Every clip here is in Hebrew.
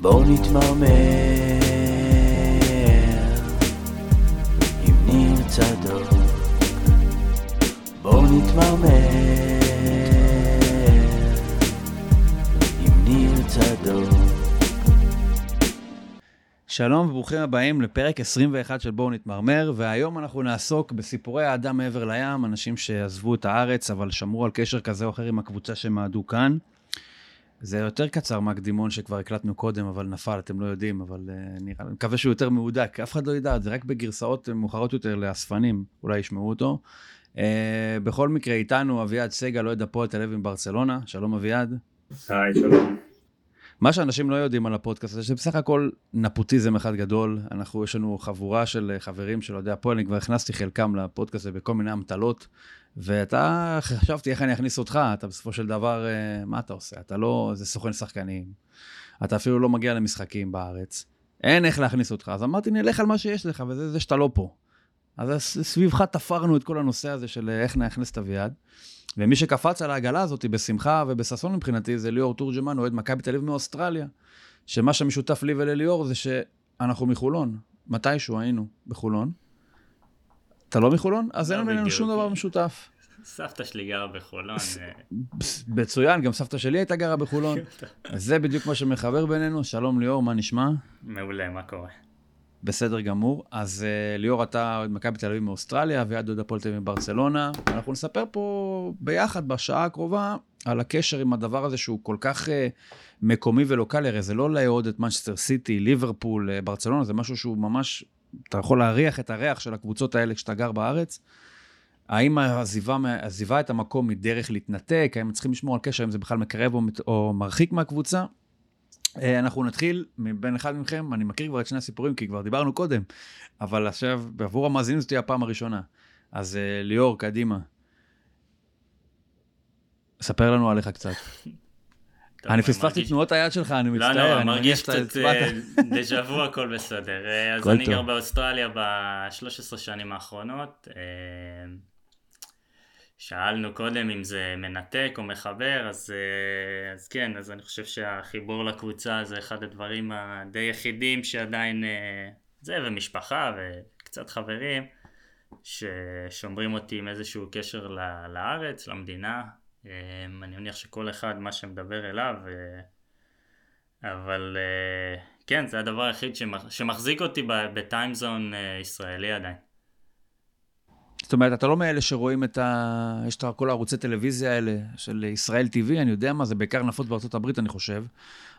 בואו נתמרמר עם ניר צדוק. בואו נתמרמר עם ניר צדוק. שלום וברוכים הבאים לפרק 21 של בואו נתמרמר, והיום אנחנו נעסוק בסיפורי האדם מעבר לים, אנשים שעזבו את הארץ אבל שמרו על קשר כזה או אחר עם הקבוצה שמעדו כאן. זה יותר קצר מהקדימון שכבר הקלטנו קודם, אבל נפל, אתם לא יודעים, אבל uh, נראה, אני מקווה שהוא יותר מהודק, אף אחד לא ידע, זה רק בגרסאות מאוחרות יותר לאספנים, אולי ישמעו אותו. Uh, בכל מקרה, איתנו אביעד סגל, אוהד הפועל תל אביב ברצלונה, שלום אביעד. היי, שלום. מה שאנשים לא יודעים על הפודקאסט הזה, שבסך הכל נפוטיזם אחד גדול. אנחנו, יש לנו חבורה של חברים של אוהדי הפועל, אני כבר הכנסתי חלקם לפודקאסט הזה בכל מיני אמתלות, ואתה, חשבתי איך אני אכניס אותך, אתה בסופו של דבר, אה, מה אתה עושה? אתה לא, זה סוכן שחקנים, אתה אפילו לא מגיע למשחקים בארץ, אין איך להכניס אותך. אז אמרתי, נלך על מה שיש לך, וזה זה שאתה לא פה. אז סביבך תפרנו את כל הנושא הזה של איך נכנס את אביעד. ומי שקפץ על העגלה הזאת בשמחה ובששון מבחינתי זה ליאור תורג'מן, אוהד מכבי תל אביב מאוסטרליה. שמה שמשותף לי ולליאור זה שאנחנו מחולון. מתישהו היינו בחולון. אתה לא מחולון? אז אין לנו שום דבר משותף. סבתא שלי גרה בחולון. אה. מצוין, גם סבתא שלי הייתה גרה בחולון. זה בדיוק מה שמחבר בינינו. שלום ליאור, מה נשמע? מעולה, מה קורה? בסדר גמור. אז uh, ליאור, אתה אוהד מכבי תל אביב מאוסטרליה, ויד אוהד הפועל תל אביב מברצלונה. אנחנו נספר פה ביחד, בשעה הקרובה, על הקשר עם הדבר הזה שהוא כל כך uh, מקומי ולוקאלי. הרי זה לא לאהוד את מנצ'סטר סיטי, ליברפול, uh, ברצלונה, זה משהו שהוא ממש, אתה יכול להריח את הריח של הקבוצות האלה כשאתה גר בארץ. האם העזיבה, העזיבה את המקום היא דרך להתנתק? האם צריכים לשמור על קשר, האם זה בכלל מקרב או, או מרחיק מהקבוצה? אה, אנחנו נתחיל מבין אחד מכם, אני מכיר כבר את שני הסיפורים כי כבר דיברנו קודם, אבל עכשיו, בעבור המאזינים זאת תהיה הפעם הראשונה. אז אה, ליאור, קדימה. ספר לנו עליך קצת. אני פספסתי תנועות היד שלך, אני מצטער. לא, לא, מרגיש קצת אה, דז'ה וו, הכל בסדר. אז אני גר באוסטרליה ב-13 שנים האחרונות. שאלנו קודם אם זה מנתק או מחבר, אז, אה, אז כן, אז אני חושב שהחיבור לקבוצה זה אחד הדברים הדי יחידים שעדיין אה, זה, ומשפחה וקצת חברים, ששומרים אותי עם איזשהו קשר לארץ, למדינה. אה, אני מניח שכל אחד מה שמדבר אליו, אבל כן, זה הדבר היחיד שמחזיק אותי בטיימזון ישראלי עדיין. זאת אומרת, אתה לא מאלה שרואים את ה... יש את כל הערוצי טלוויזיה האלה של ישראל TV, אני יודע מה, זה בעיקר נפוץ בארצות הברית, אני חושב.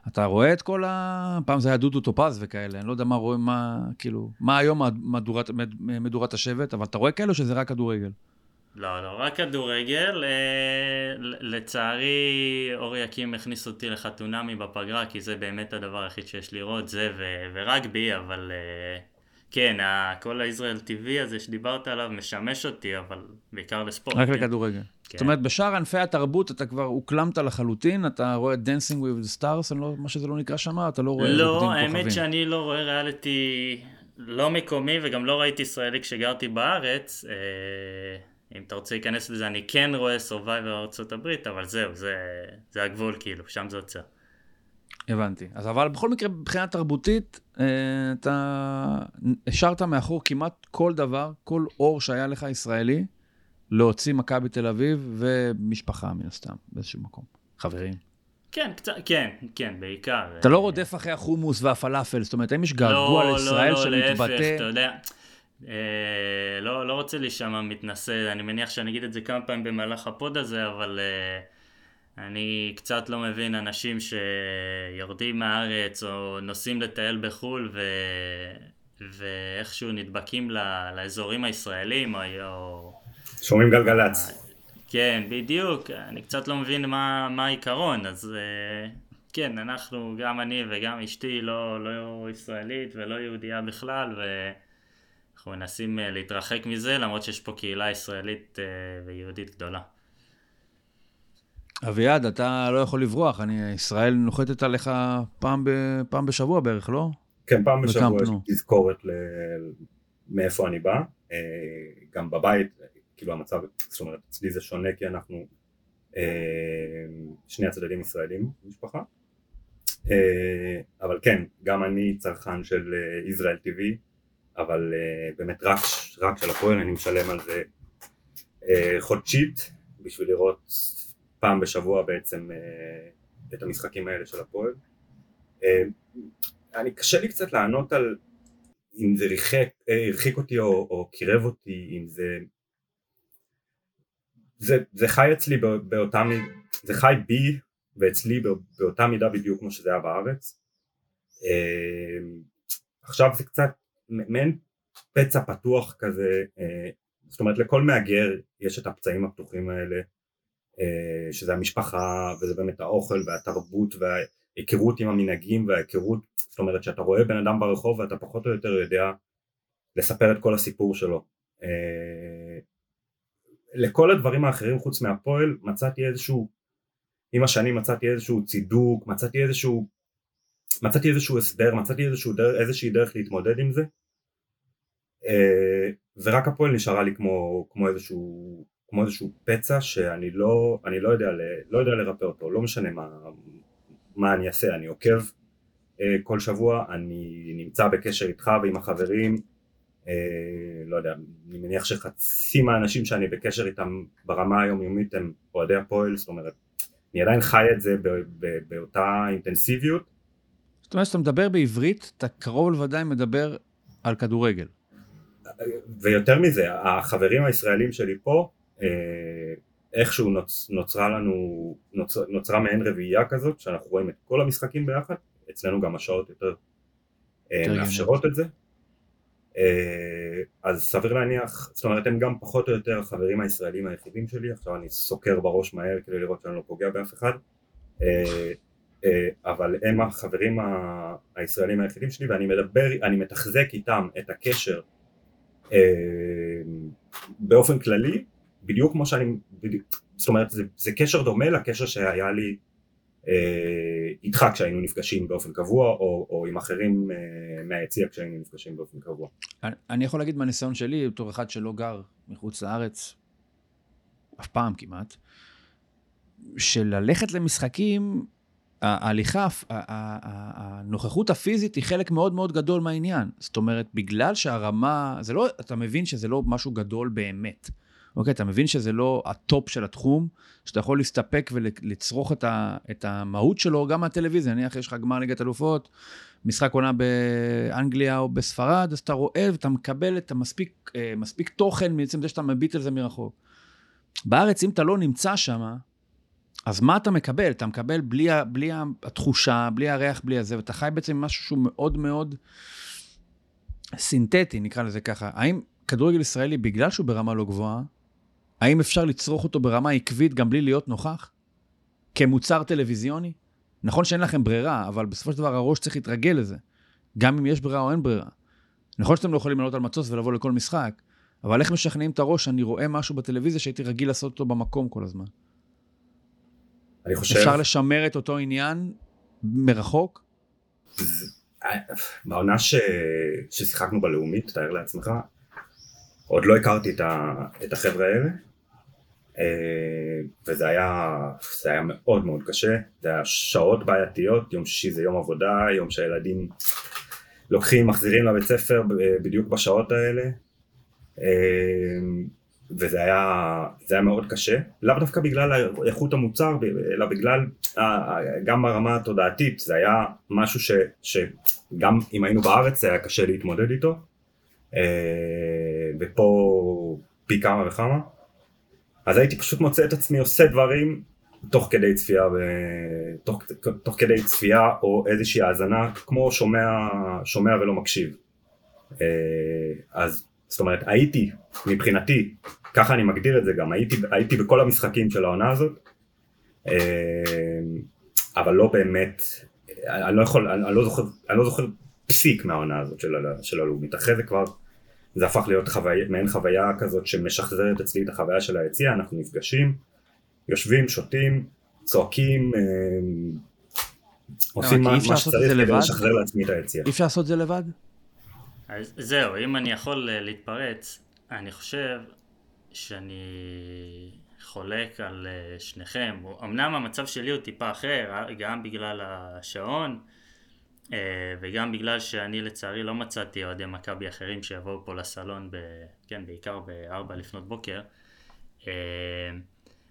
אתה רואה את כל ה... פעם זה היה דודו טופז וכאלה, אני לא יודע מה רואים, מה, כאילו, מה היום מדורת, מדורת השבט, אבל אתה רואה כאלו שזה רק כדורגל. לא, לא, רק כדורגל. אה, לצערי, אורי יקים הכניס אותי לחתונמי בפגרה, כי זה באמת הדבר היחיד שיש לראות, זה ורגבי, אבל... אה, כן, כל הישראל TV הזה שדיברת עליו משמש אותי, אבל בעיקר לספורט. רק כן. לכדורגל. כן. זאת אומרת, בשאר ענפי התרבות אתה כבר הוקלמת לחלוטין, אתה רואה Dancing with the Stars, לא, מה שזה לא נקרא שם, אתה לא רואה לא, האמת שאני לא רואה ריאליטי לא מקומי, וגם לא ראיתי ישראלי כשגרתי בארץ. אה, אם אתה רוצה להיכנס לזה, אני כן רואה Survivor ארה"ב, אבל זהו, זה, זה הגבול כאילו, שם זה עוצר. הבנתי. אז אבל בכל מקרה, מבחינה תרבותית, אה, אתה השארת מאחור כמעט כל דבר, כל אור שהיה לך ישראלי, להוציא מכבי תל אביב ומשפחה מן הסתם, באיזשהו מקום. חברים. כן, קצת, כן, כן, בעיקר. אתה לא רודף אחרי החומוס והפלאפל, זאת אומרת, האם יש געגוע לא, לישראל לא, לא, שמתבטא... לא, לא, להפך, אתה יודע. אה, לא, לא רוצה להישמע מתנשא, אני מניח שאני אגיד את זה כמה פעמים במהלך הפוד הזה, אבל... אה, אני קצת לא מבין אנשים שיורדים מהארץ או נוסעים לטייל בחו"ל ו... ואיכשהו נדבקים ל... לאזורים הישראלים או... שומעים גלגלצ. כן, בדיוק, אני קצת לא מבין מה, מה העיקרון, אז כן, אנחנו, גם אני וגם אשתי לא, לא ישראלית ולא יהודייה בכלל ואנחנו מנסים להתרחק מזה למרות שיש פה קהילה ישראלית ויהודית גדולה. אביעד, אתה לא יכול לברוח, אני, ישראל נוחתת עליך פעם, ב, פעם בשבוע בערך, לא? כן, פעם בשבוע יש תזכורת ל... מאיפה אני בא. אה, גם בבית, כאילו המצב, זאת אומרת, אצלי זה שונה כי אנחנו אה, שני הצדדים ישראלים במשפחה. אה, אבל כן, גם אני צרכן של אה, ישראל TV, אבל אה, באמת רק, רק של הפועל, אני משלם על זה חודשית בשביל לראות פעם בשבוע בעצם את המשחקים האלה של הפועל. אני קשה לי קצת לענות על אם זה ריחק, הרחיק אותי או, או קירב אותי, אם זה... זה, זה חי אצלי באותה מידה, זה חי בי ואצלי באותה מידה בדיוק כמו שזה היה בארץ. עכשיו זה קצת מעין פצע פתוח כזה, אה, זאת אומרת לכל מהגר יש את הפצעים הפתוחים האלה, אה, שזה המשפחה וזה באמת האוכל והתרבות וההיכרות עם המנהגים וההיכרות, זאת אומרת שאתה רואה בן אדם ברחוב ואתה פחות או יותר יודע לספר את כל הסיפור שלו. אה, לכל הדברים האחרים חוץ מהפועל מצאתי איזשהו עם השנים מצאתי איזשהו צידוק, מצאתי איזשהו, מצאתי איזשהו הסבר, מצאתי איזשהו דרך, איזושהי דרך להתמודד עם זה ורק הפועל נשארה לי כמו, כמו, איזשהו, כמו איזשהו פצע שאני לא, אני לא יודע, לא יודע לרפא אותו, לא משנה מה, מה אני אעשה, אני עוקב אה, כל שבוע, אני נמצא בקשר איתך ועם החברים, אה, לא יודע, אני מניח שחצי מהאנשים שאני בקשר איתם ברמה היומיומית הם אוהדי הפועל, זאת אומרת אני עדיין חי את זה באותה אינטנסיביות. זאת אומרת, כשאתה מדבר בעברית, אתה קרוב לוודאי מדבר על כדורגל. ויותר מזה, החברים הישראלים שלי פה, אה, איכשהו נוצ, נוצרה לנו, נוצ, נוצרה מעין רביעייה כזאת, שאנחנו רואים את כל המשחקים ביחד, אצלנו גם השעות יותר אה, מאפשרות את זה. אה, אז סביר להניח, זאת אומרת הם גם פחות או יותר החברים הישראלים היחידים שלי, עכשיו אני סוקר בראש מהר כדי לראות שאני לא פוגע באף אחד, אבל הם החברים הישראלים היחידים שלי ואני מדבר, אני מתחזק איתם את הקשר באופן כללי, בדיוק כמו שאני, זאת אומרת זה, זה קשר דומה לקשר שהיה לי אה, איתך כשהיינו נפגשים באופן קבוע, או, או עם אחרים אה, מהיציע כשהיינו נפגשים באופן קבוע. אני יכול להגיד מהניסיון שלי, בתור אחד שלא גר מחוץ לארץ, אף פעם כמעט, שללכת למשחקים, ההליכה, הנוכחות הפיזית היא חלק מאוד מאוד גדול מהעניין. זאת אומרת, בגלל שהרמה, זה לא, אתה מבין שזה לא משהו גדול באמת. אוקיי, אתה מבין שזה לא הטופ של התחום, שאתה יכול להסתפק ולצרוך את, ה, את המהות שלו גם מהטלוויזיה. נניח יש לך גמר ליגת אלופות, משחק עונה באנגליה או בספרד, אז אתה רואה ואתה מקבל את המספיק אה, מספיק תוכן מעצם זה שאתה מביט על זה מרחוק. בארץ, אם אתה לא נמצא שם, אז מה אתה מקבל? אתה מקבל בלי, בלי התחושה, בלי הריח, בלי הזה, ואתה חי בעצם משהו שהוא מאוד מאוד סינתטי, נקרא לזה ככה. האם כדורגל ישראלי, בגלל שהוא ברמה לא גבוהה, האם אפשר לצרוך אותו ברמה עקבית גם בלי להיות נוכח? כמוצר טלוויזיוני? נכון שאין לכם ברירה, אבל בסופו של דבר הראש צריך להתרגל לזה. גם אם יש ברירה או אין ברירה. נכון שאתם לא יכולים לעלות על מטוס ולבוא לכל משחק, אבל איך משכנעים את הראש שאני רואה משהו בטלוויזיה שהייתי רגיל לעשות אותו במקום כל הזמן? אני חושב... אפשר לשמר את אותו עניין מרחוק? בעונה ש... ששיחקנו בלאומית, תאר לעצמך, עוד לא הכרתי את החבר'ה האלה, אה, וזה היה, זה היה מאוד מאוד קשה, זה היה שעות בעייתיות, יום שישי זה יום עבודה, יום שהילדים לוקחים, מחזירים לבית ספר בדיוק בשעות האלה, אה, וזה היה, זה היה מאוד קשה, לאו דווקא בגלל איכות המוצר, אלא בגלל, גם ברמה התודעתית, זה היה משהו ש, שגם אם היינו בארץ זה היה קשה להתמודד איתו, אה, ופה פי כמה וכמה. אז הייתי פשוט מוצא את עצמי עושה דברים תוך כדי צפייה, ב... תוך, תוך כדי צפייה או איזושהי האזנה, כמו שומע, שומע ולא מקשיב. אה, אז זאת אומרת הייתי, מבחינתי, ככה אני מגדיר את זה גם, הייתי, הייתי בכל המשחקים של העונה הזאת, אה, אבל לא באמת, אני לא יכול, אני לא זוכר, אני לא זוכר פסיק מהעונה הזאת של, של הלאומית, אחרי זה כבר זה הפך להיות חווי, מעין חוויה כזאת שמשחזרת אצלי את החוויה של היציאה, אנחנו נפגשים, יושבים, שותים, צועקים, אה, עושים לא, מה שצריך כדי לשחזר לעצמי את היציאה. אי אפשר לעשות את זה לבד? אז זהו, אם אני יכול אה, להתפרץ, אני חושב שאני חולק על אה, שניכם. אמנם המצב שלי הוא טיפה אחר, גם בגלל השעון, אה, וגם בגלל שאני לצערי לא מצאתי אוהדי מכבי אחרים שיבואו פה לסלון, ב, כן, בעיקר ב-4 לפנות בוקר. אה,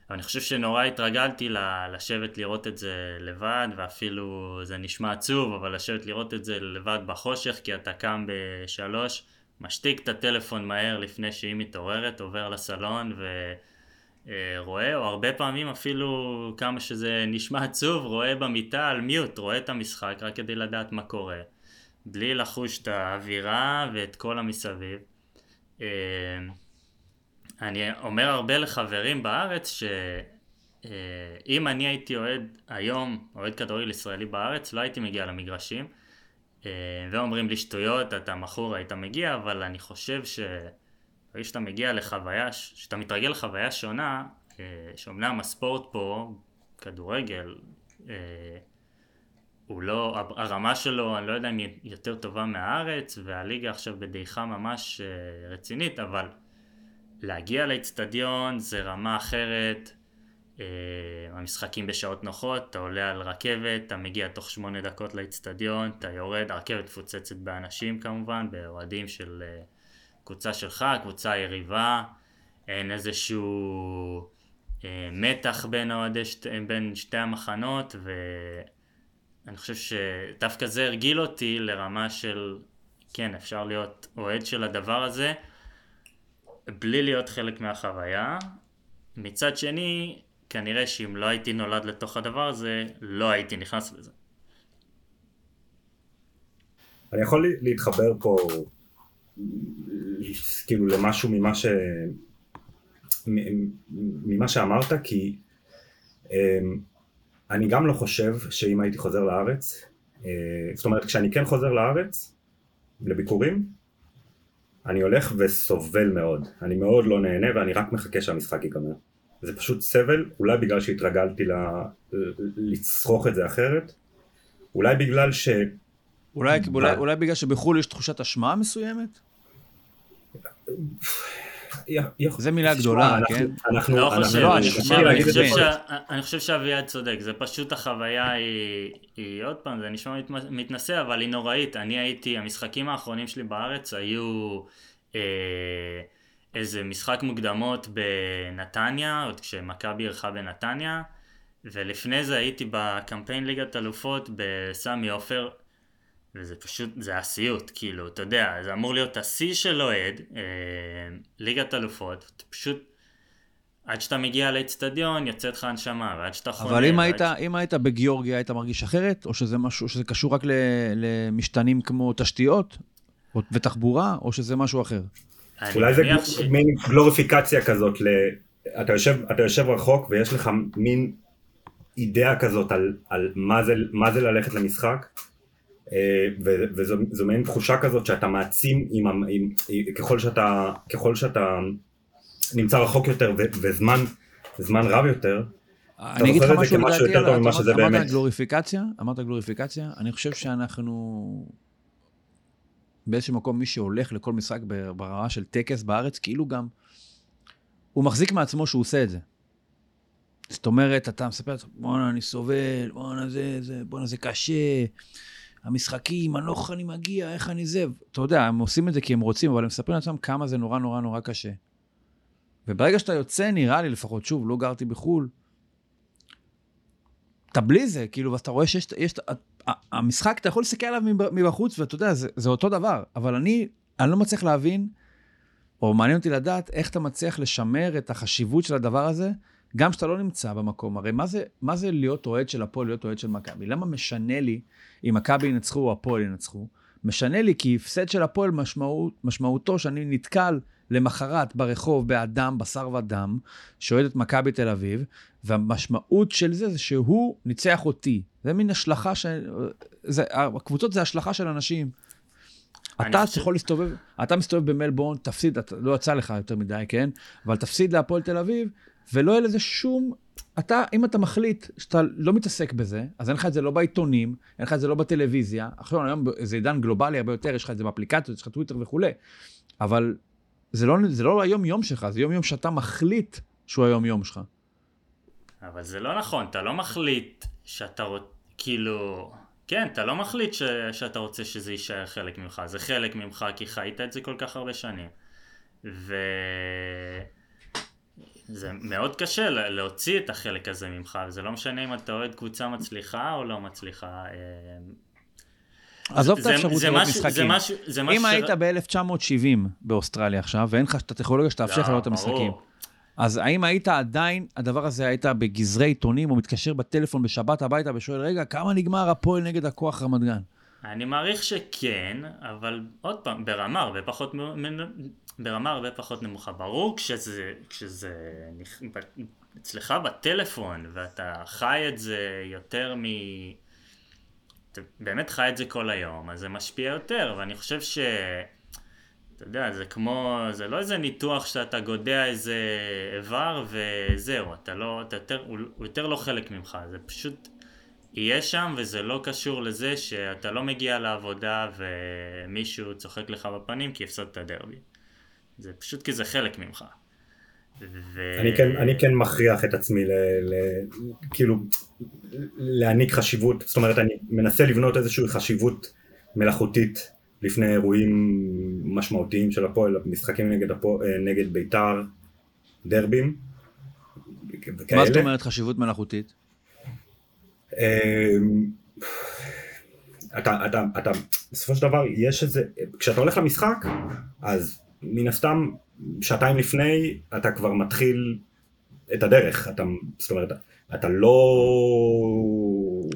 אבל אני חושב שנורא התרגלתי לשבת לראות את זה לבד, ואפילו זה נשמע עצוב, אבל לשבת לראות את זה לבד בחושך, כי אתה קם בשלוש, משתיק את הטלפון מהר לפני שהיא מתעוררת, עובר לסלון ורואה, או הרבה פעמים אפילו כמה שזה נשמע עצוב, רואה במיטה על מיוט, רואה את המשחק רק כדי לדעת מה קורה, בלי לחוש את האווירה ואת כל המסביב. אה, אני אומר הרבה לחברים בארץ שאם אה, אני הייתי אוהד היום, אוהד כדורגל ישראלי בארץ, לא הייתי מגיע למגרשים. אה, ואומרים לי שטויות, אתה מכור, היית מגיע, אבל אני חושב ש... ברגע שאתה מגיע לחוויה, שאתה מתרגל לחוויה שונה, אה, שאומנם הספורט פה, כדורגל, הוא לא, הרמה שלו, אני לא יודע אם היא יותר טובה מהארץ, והליגה עכשיו בדעיכה ממש רצינית, אבל להגיע לאצטדיון זה רמה אחרת, המשחקים בשעות נוחות, אתה עולה על רכבת, אתה מגיע תוך שמונה דקות לאצטדיון, אתה יורד, הרכבת מפוצצת באנשים כמובן, באוהדים של uh, קבוצה שלך, קבוצה יריבה, אין איזשהו uh, מתח בין, אוהדי שת, בין שתי המחנות, ואני חושב שדווקא זה הרגיל אותי לרמה של, כן, אפשר להיות אוהד של הדבר הזה. בלי להיות חלק מהחוויה. מצד שני, כנראה שאם לא הייתי נולד לתוך הדבר הזה, לא הייתי נכנס לזה. אני יכול להתחבר פה כאילו למשהו ממה ש... ממה שאמרת, כי אמ, אני גם לא חושב שאם הייתי חוזר לארץ, אה, זאת אומרת כשאני כן חוזר לארץ לביקורים, אני הולך וסובל מאוד, אני מאוד לא נהנה ואני רק מחכה שהמשחק ייגמר. זה פשוט סבל, אולי בגלל שהתרגלתי ל... לצרוך את זה אחרת, אולי בגלל ש... אולי, ב... אולי, אולי בגלל שבחו"ל יש תחושת אשמה מסוימת? זה מילה גדולה, כן? אנחנו, לא חושב, אני חושב שאביעד צודק, זה פשוט החוויה היא, עוד פעם, זה נשמע מתנשא, אבל היא נוראית. אני הייתי, המשחקים האחרונים שלי בארץ היו אה, איזה משחק מוקדמות בנתניה, עוד כשמכבי אירחה בנתניה, ולפני זה הייתי בקמפיין ליגת אלופות בסמי עופר. וזה פשוט, זה היה סיוט, כאילו, אתה יודע, זה אמור להיות השיא של אוהד, אה, ליגת אלופות, פשוט, עד שאתה מגיע לאצטדיון, יוצאת לך הנשמה, ועד שאתה חולה... אבל אם, היית, ש... אם היית בגיאורגיה, היית מרגיש אחרת? או שזה משהו, שזה קשור רק למשתנים כמו תשתיות ותחבורה, או שזה משהו אחר? אולי זה ש... מין גלוריפיקציה כזאת, ל... אתה, יושב, אתה יושב רחוק ויש לך מין אידאה כזאת על, על מה, זה, מה זה ללכת למשחק, אה, וזו מעין תחושה כזאת שאתה מעצים עם, עם, ככל, שאתה, ככל שאתה נמצא רחוק יותר וזמן זמן רב יותר, אני אגיד לך משהו לדעתי, אמרת גלוריפיקציה, אמרת גלוריפיקציה, אני חושב שאנחנו באיזשהו מקום מי שהולך לכל משחק ברמה של טקס בארץ, כאילו גם, הוא מחזיק מעצמו שהוא עושה את זה. זאת אומרת, אתה מספר, בואנה, אני סובל, בואנה, זה, זה, בואנה, זה קשה. המשחקים, אני לא יכול, אני מגיע, איך אני זה. אתה יודע, הם עושים את זה כי הם רוצים, אבל הם מספרים לעצמם כמה זה נורא נורא נורא קשה. וברגע שאתה יוצא, נראה לי לפחות, שוב, לא גרתי בחו"ל, אתה בלי זה, כאילו, ואתה רואה שיש, יש, המשחק, אתה יכול להסתכל עליו מבחוץ, ואתה יודע, זה, זה אותו דבר, אבל אני, אני לא מצליח להבין, או מעניין אותי לדעת, איך אתה מצליח לשמר את החשיבות של הדבר הזה, גם כשאתה לא נמצא במקום, הרי מה זה, מה זה להיות אוהד של הפועל, להיות אוהד של מכבי? למה משנה לי אם מכבי ינצחו או הפועל ינצחו? משנה לי כי הפסד של הפועל משמעות, משמעותו שאני נתקל למחרת ברחוב באדם, בשר ודם, שאוהד את מכבי תל אביב, והמשמעות של זה זה שהוא ניצח אותי. זה מין השלכה ש... זה, הקבוצות זה השלכה של אנשים. אתה חושב... יכול להסתובב, אתה מסתובב במלבורן, תפסיד, אתה, לא יצא לך יותר מדי, כן? אבל תפסיד להפועל תל אביב, ולא יהיה לזה שום... אתה, אם אתה מחליט שאתה לא מתעסק בזה, אז אין לך את זה לא בעיתונים, אין לך את זה לא בטלוויזיה. עכשיו, היום זה עידן גלובלי הרבה יותר, יש לך את זה באפליקציות, יש לך טוויטר וכולי. אבל זה לא, זה לא היום-יום שלך, זה יום-יום שאתה מחליט שהוא היום-יום שלך. אבל זה לא נכון, אתה לא מחליט שאתה רוצה, כאילו... כן, אתה לא מחליט ש... שאתה רוצה שזה יישאר חלק ממך, זה חלק ממך כי חיית את זה כל כך הרבה שנים. ו... זה מאוד קשה להוציא את החלק הזה ממך, וזה לא משנה אם אתה אוהד קבוצה מצליחה או לא מצליחה. עזוב את האפשרות משהו, משחקים. זה משהו, זה משהו אם היית ב-1970 באוסטרליה עכשיו, ואין לך את הטכנולוגיה שתאפשר לך לראות את המשחקים. אז האם היית עדיין, הדבר הזה היית בגזרי עיתונים, או מתקשר בטלפון בשבת הביתה ושואל, רגע, כמה נגמר הפועל נגד הכוח רמת גן? אני מעריך שכן, אבל עוד פעם, ברמה הרבה פחות, ברמה הרבה פחות נמוכה. ברור כשזה, כשזה אצלך בטלפון, ואתה חי את זה יותר מ... אתה באמת חי את זה כל היום, אז זה משפיע יותר, ואני חושב ש... אתה יודע, זה כמו, זה לא איזה ניתוח שאתה גודע איזה איבר וזהו, אתה לא, אתה יותר, הוא, יותר לא חלק ממך, זה פשוט יהיה שם וזה לא קשור לזה שאתה לא מגיע לעבודה ומישהו צוחק לך בפנים כי הפסדת דרבי. זה פשוט כי זה חלק ממך. ו... אני כן, אני כן מכריח את עצמי ל, ל, כאילו להעניק חשיבות, זאת אומרת אני מנסה לבנות איזושהי חשיבות מלאכותית לפני אירועים משמעותיים של הפועל, משחקים נגד, הפועל, נגד בית"ר, דרבים. מה זאת אומרת חשיבות מלאכותית? אמ, אתה, אתה, אתה, בסופו של דבר יש איזה, כשאתה הולך למשחק, אז מן הסתם שעתיים לפני אתה כבר מתחיל את הדרך, אתה, זאת אומרת, אתה לא...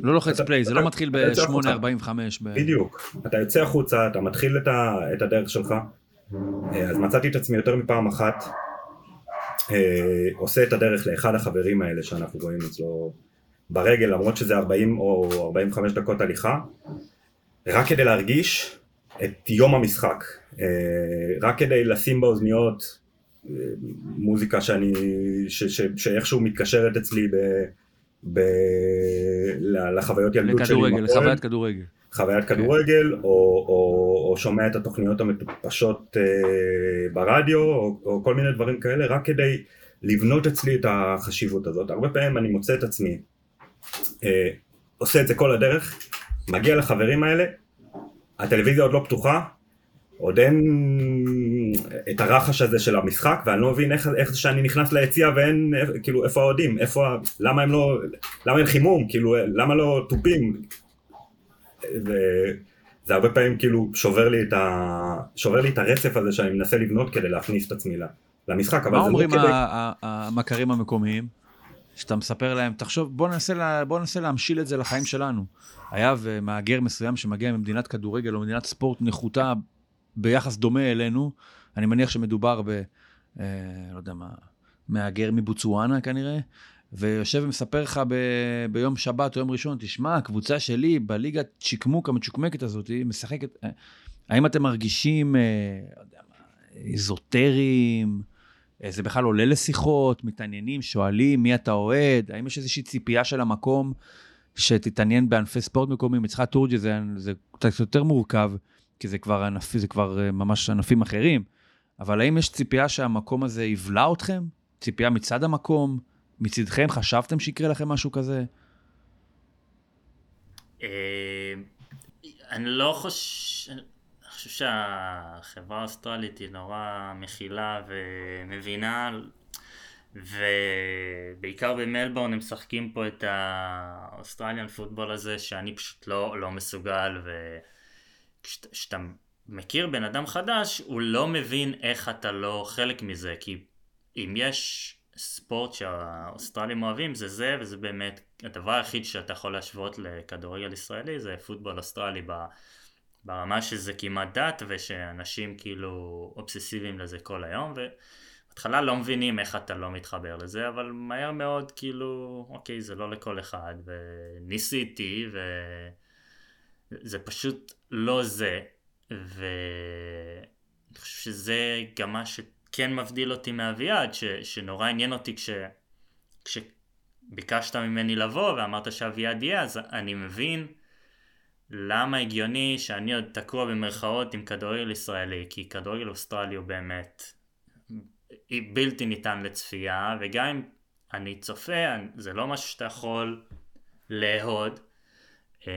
לא לוחץ אתה- פליי, זה אתה- לא מתחיל אתה יוצא החוצה. ב-8.45. בדיוק, אתה יוצא החוצה, אתה מתחיל את, ה, את הדרך שלך, אה, אז מצאתי את עצמי יותר מפעם אחת אה, עושה את הדרך לאחד החברים האלה שאנחנו רואים אצלו ברגל, למרות שזה 40 או 45 דקות הליכה, רק כדי להרגיש את יום המשחק, אה, רק כדי לשים באוזניות אה, מוזיקה שאני, ש, ש, שאיכשהו מתקשרת אצלי ב, ב, לחוויות ילדות שלי. לכדורגל. לחוויית כדורגל. חוויית כדורגל, או, או, או שומע את התוכניות המטופשות אה, ברדיו, או, או כל מיני דברים כאלה, רק כדי לבנות אצלי את החשיבות הזאת. הרבה פעמים אני מוצא את עצמי, אה, עושה את זה כל הדרך, מגיע לחברים האלה, הטלוויזיה עוד לא פתוחה, עוד אין את הרחש הזה של המשחק, ואני לא מבין איך, איך זה שאני נכנס ליציע ואין, איך- כאילו, איפה האוהדים, איפה, למה הם לא, למה אין חימום, כאילו, למה לא תופים, וזה הרבה פעמים כאילו שובר לי את, ה... שובר לי את הרצף הזה שאני מנסה לבנות כדי להכניס את עצמי למשחק, אבל מה זה אומרים לא כדי... ה- ה- המכרים המקומיים? שאתה מספר להם, תחשוב, בוא ננסה, לה, בוא ננסה להמשיל את זה לחיים שלנו. היה ומהגר מסוים שמגיע ממדינת כדורגל או מדינת ספורט נחותה ביחס דומה אלינו, אני מניח שמדובר ב... אה, לא יודע מה, מהגר מבוצואנה כנראה, ויושב ומספר לך ב, ביום שבת או יום ראשון, תשמע, הקבוצה שלי בליגת צ'יקמוק המצ'וקמקת הזאת, היא משחקת... אה, האם אתם מרגישים, אה, לא יודע מה, איזוטריים? אה, זה בכלל עולה לשיחות, מתעניינים, שואלים מי אתה אוהד, האם יש איזושהי ציפייה של המקום שתתעניין בענפי ספורט מקומיים? אצלך תורג'י זה, זה קצת יותר מורכב, כי זה כבר, ענפי, זה כבר אה, ממש ענפים אחרים, אבל האם יש ציפייה שהמקום הזה יבלע אתכם? ציפייה מצד המקום? מצדכם חשבתם שיקרה לכם משהו כזה? אה, אני לא חושב... חושב שהחברה האוסטרלית היא נורא מכילה ומבינה ובעיקר במלבורן הם משחקים פה את ה Australian football הזה שאני פשוט לא, לא מסוגל וכשאתה מכיר בן אדם חדש הוא לא מבין איך אתה לא חלק מזה כי אם יש ספורט שהאוסטרלים אוהבים זה זה וזה באמת הדבר היחיד שאתה יכול להשוות לכדורגל ישראלי זה פוטבול אוסטרלי ב... ברמה שזה כמעט דת ושאנשים כאילו אובססיביים לזה כל היום ובהתחלה לא מבינים איך אתה לא מתחבר לזה אבל מהר מאוד כאילו אוקיי זה לא לכל אחד וניסיתי וזה פשוט לא זה ואני חושב שזה גם מה שכן מבדיל אותי מאביעד ש... שנורא עניין אותי כש... כשביקשת ממני לבוא ואמרת שאביעד יהיה אז אני מבין למה הגיוני שאני עוד תקוע במרכאות עם כדורגל ישראלי, כי כדורגל אוסטרלי הוא באמת בלתי ניתן לצפייה, וגם אם אני צופה, זה לא משהו שאתה יכול לאהוד. אה,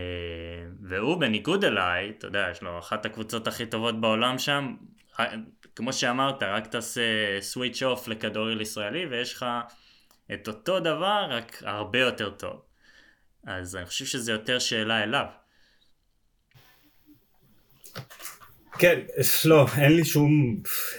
והוא בניגוד אליי, אתה יודע, יש לו אחת הקבוצות הכי טובות בעולם שם, כמו שאמרת, רק תעשה סוויץ' אוף לכדורגל ישראלי ויש לך את אותו דבר, רק הרבה יותר טוב. אז אני חושב שזה יותר שאלה אליו. כן, לא, אין לי שום,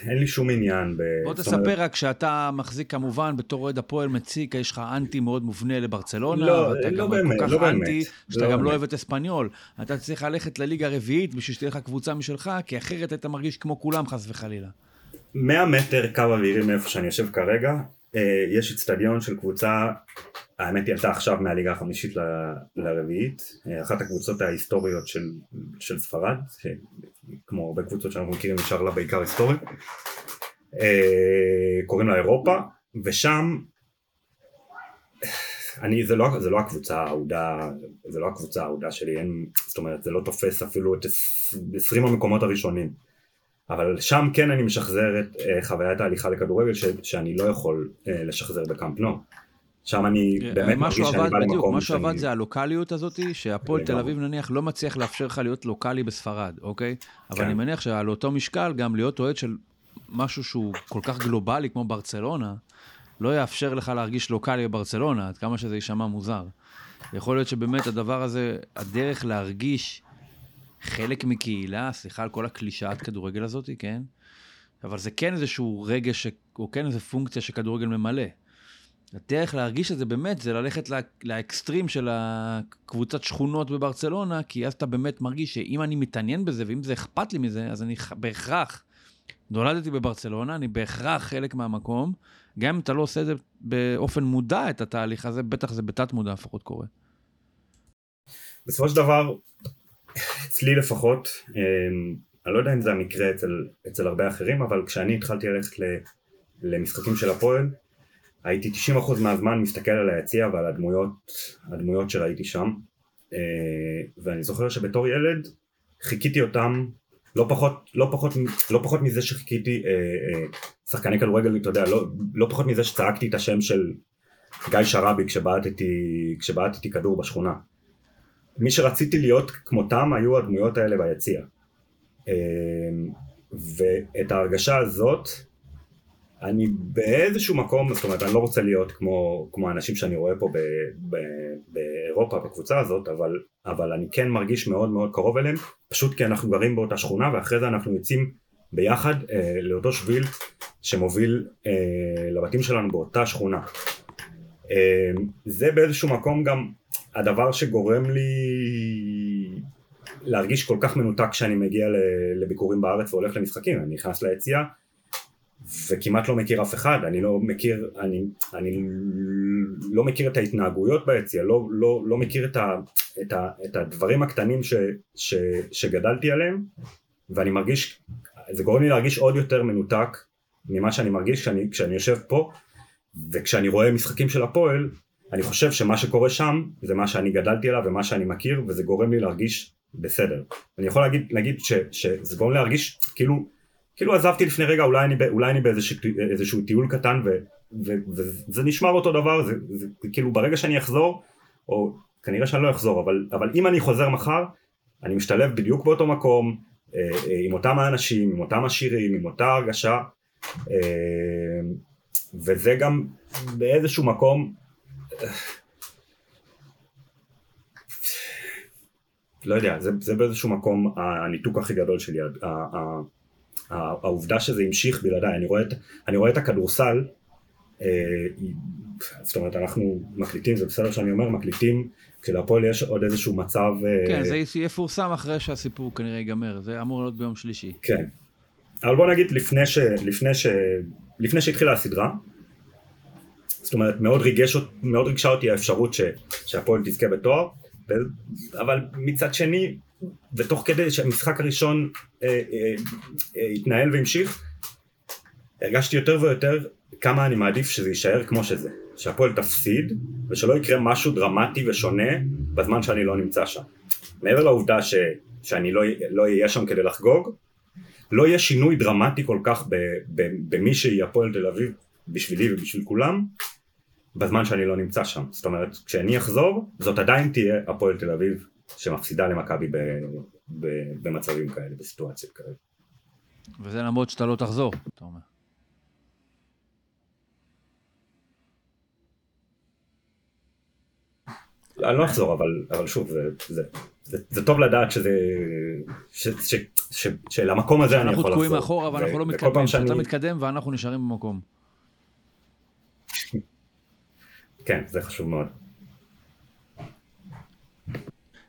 אין לי שום עניין. ב... בוא תספר רק שאתה מחזיק כמובן בתור אוהד הפועל מציק, יש לך אנטי מאוד מובנה לברצלונה, לא, ואתה לא גם באמת, כל כך לא אנטי, באמת, שאתה לא גם לא באמת. אוהב את אספניול. אתה צריך ללכת לליגה הרביעית בשביל שתהיה לך קבוצה משלך, כי אחרת היית מרגיש כמו כולם חס וחלילה. 100 מטר קו אווירי מאיפה שאני יושב כרגע, אה, יש אצטדיון של קבוצה, האמת היא עלתה עכשיו מהליגה החמישית ל- לרביעית, אה, אחת הקבוצות ההיסטוריות של, של ספרד, כמו הרבה קבוצות שאנחנו מכירים נשאר לה בעיקר היסטורית, אה, קוראים לה אירופה, ושם, אני, זה לא, זה לא הקבוצה האהודה, זה לא הקבוצה האהודה שלי, אין, זאת אומרת, זה לא תופס אפילו את 20 המקומות הראשונים. אבל שם כן אני משחזר את uh, חוויית ההליכה לכדורגל ש, שאני לא יכול uh, לשחזר בקאמפ נו. שם אני באמת מרגיש אה, משהו שאני עבד, בא בדיוק, למקום מה שעבד שאני... זה הלוקאליות הזאת, שהפועל תל. אביב נניח לא מצליח לאפשר לך להיות לוקאלי בספרד, אוקיי? אבל כן. אני מניח שעל אותו משקל גם להיות אוהד של משהו שהוא כל כך גלובלי כמו ברצלונה, לא יאפשר לך להרגיש לוקאלי בברצלונה, עד כמה שזה יישמע מוזר. יכול להיות שבאמת הדבר הזה, הדרך להרגיש חלק מקהילה, סליחה על כל הקלישאת כדורגל הזאת, כן? אבל זה כן איזשהו רגש, ש- או כן איזו פונקציה שכדורגל ממלא. הדרך להרגיש את זה באמת זה ללכת לא, לאקסטרים של הקבוצת שכונות בברצלונה, כי אז אתה באמת מרגיש שאם אני מתעניין בזה ואם זה אכפת לי מזה, אז אני בהכרח, נולדתי בברצלונה, אני בהכרח חלק מהמקום, גם אם אתה לא עושה את זה באופן מודע, את התהליך הזה, בטח זה בתת מודע לפחות קורה. בסופו של דבר, אצלי לפחות, אמ, אני לא יודע אם זה המקרה אצל, אצל הרבה אחרים, אבל כשאני התחלתי ללכת למשחקים של הפועל, הייתי 90% מהזמן מסתכל על היציע ועל הדמויות, הדמויות שראיתי שם, אה, ואני זוכר שבתור ילד חיכיתי אותם לא פחות, לא פחות, לא פחות מזה שחיכיתי אה, אה, שחקני כדורגל, אתה יודע, לא, לא פחות מזה שצעקתי את השם של גיא שראבי כשבעטתי, כשבעטתי כדור בשכונה. מי שרציתי להיות כמותם היו הדמויות האלה ביציע. אה, ואת ההרגשה הזאת, אני באיזשהו מקום, זאת אומרת, אני לא רוצה להיות כמו, כמו האנשים שאני רואה פה ב, ב, באירופה, בקבוצה הזאת, אבל, אבל אני כן מרגיש מאוד מאוד קרוב אליהם, פשוט כי אנחנו גרים באותה שכונה, ואחרי זה אנחנו יוצאים ביחד אה, לאותו שביל שמוביל אה, לבתים שלנו באותה שכונה. אה, זה באיזשהו מקום גם הדבר שגורם לי להרגיש כל כך מנותק כשאני מגיע לביקורים בארץ והולך למשחקים, אני נכנס ליציאה וכמעט לא מכיר אף אחד, אני לא מכיר, אני, אני לא מכיר את ההתנהגויות ביציע, לא, לא, לא מכיר את, ה, את, ה, את הדברים הקטנים ש, ש, שגדלתי עליהם, ואני מרגיש, זה גורם לי להרגיש עוד יותר מנותק ממה שאני מרגיש כשאני, כשאני יושב פה, וכשאני רואה משחקים של הפועל, אני חושב שמה שקורה שם זה מה שאני גדלתי עליו ומה שאני מכיר, וזה גורם לי להרגיש בסדר. אני יכול להגיד, להגיד ש, שזה גורם לי להרגיש כאילו כאילו עזבתי לפני רגע, אולי אני, אולי אני באיזשהו טיול קטן ו, ו, וזה נשמר אותו דבר, זה, זה כאילו ברגע שאני אחזור, או כנראה שאני לא אחזור, אבל, אבל אם אני חוזר מחר, אני משתלב בדיוק באותו מקום, אה, אה, עם אותם האנשים, עם אותם השירים, עם אותה הרגשה, אה, וזה גם באיזשהו מקום, לא יודע, זה, זה באיזשהו מקום הניתוק הכי גדול שלי, העובדה שזה המשיך בלעדיי, אני רואה את, אני רואה את הכדורסל, אה, זאת אומרת אנחנו מקליטים, זה בסדר שאני אומר, מקליטים, כשלהפועל יש עוד איזשהו מצב... אה, כן, זה יפורסם אחרי שהסיפור כנראה ייגמר, זה אמור להיות ביום שלישי. כן. אבל בוא נגיד לפני, ש, לפני, ש, לפני שהתחילה הסדרה, זאת אומרת מאוד, ריגש, מאוד ריגשה אותי האפשרות ש, שהפועל תזכה בתואר, אבל מצד שני, ותוך כדי שהמשחק הראשון אה, אה, אה, התנהל והמשיך, הרגשתי יותר ויותר כמה אני מעדיף שזה יישאר כמו שזה, שהפועל תפסיד ושלא יקרה משהו דרמטי ושונה בזמן שאני לא נמצא שם. מעבר לעובדה ש, שאני לא לא אהיה שם כדי לחגוג, לא יהיה שינוי דרמטי כל כך במי שהיא הפועל תל אביב בשבילי ובשביל כולם, בזמן שאני לא נמצא שם. זאת אומרת, כשאני אחזור, זאת עדיין תהיה הפועל תל אביב שמפסידה למכבי במצבים כאלה, בסיטואציות כאלה. וזה למרות שאתה לא תחזור, אתה אומר. אני לא אחזור, אבל, אבל שוב, זה, זה, זה, זה טוב לדעת שזה, ש, ש, ש, שלמקום הזה אני אנחנו יכול לחזור. תקועים מאחורה ואנחנו ו- לא מתקדמים, שאני- מתקדם ואנחנו נשארים במקום. כן, זה חשוב מאוד.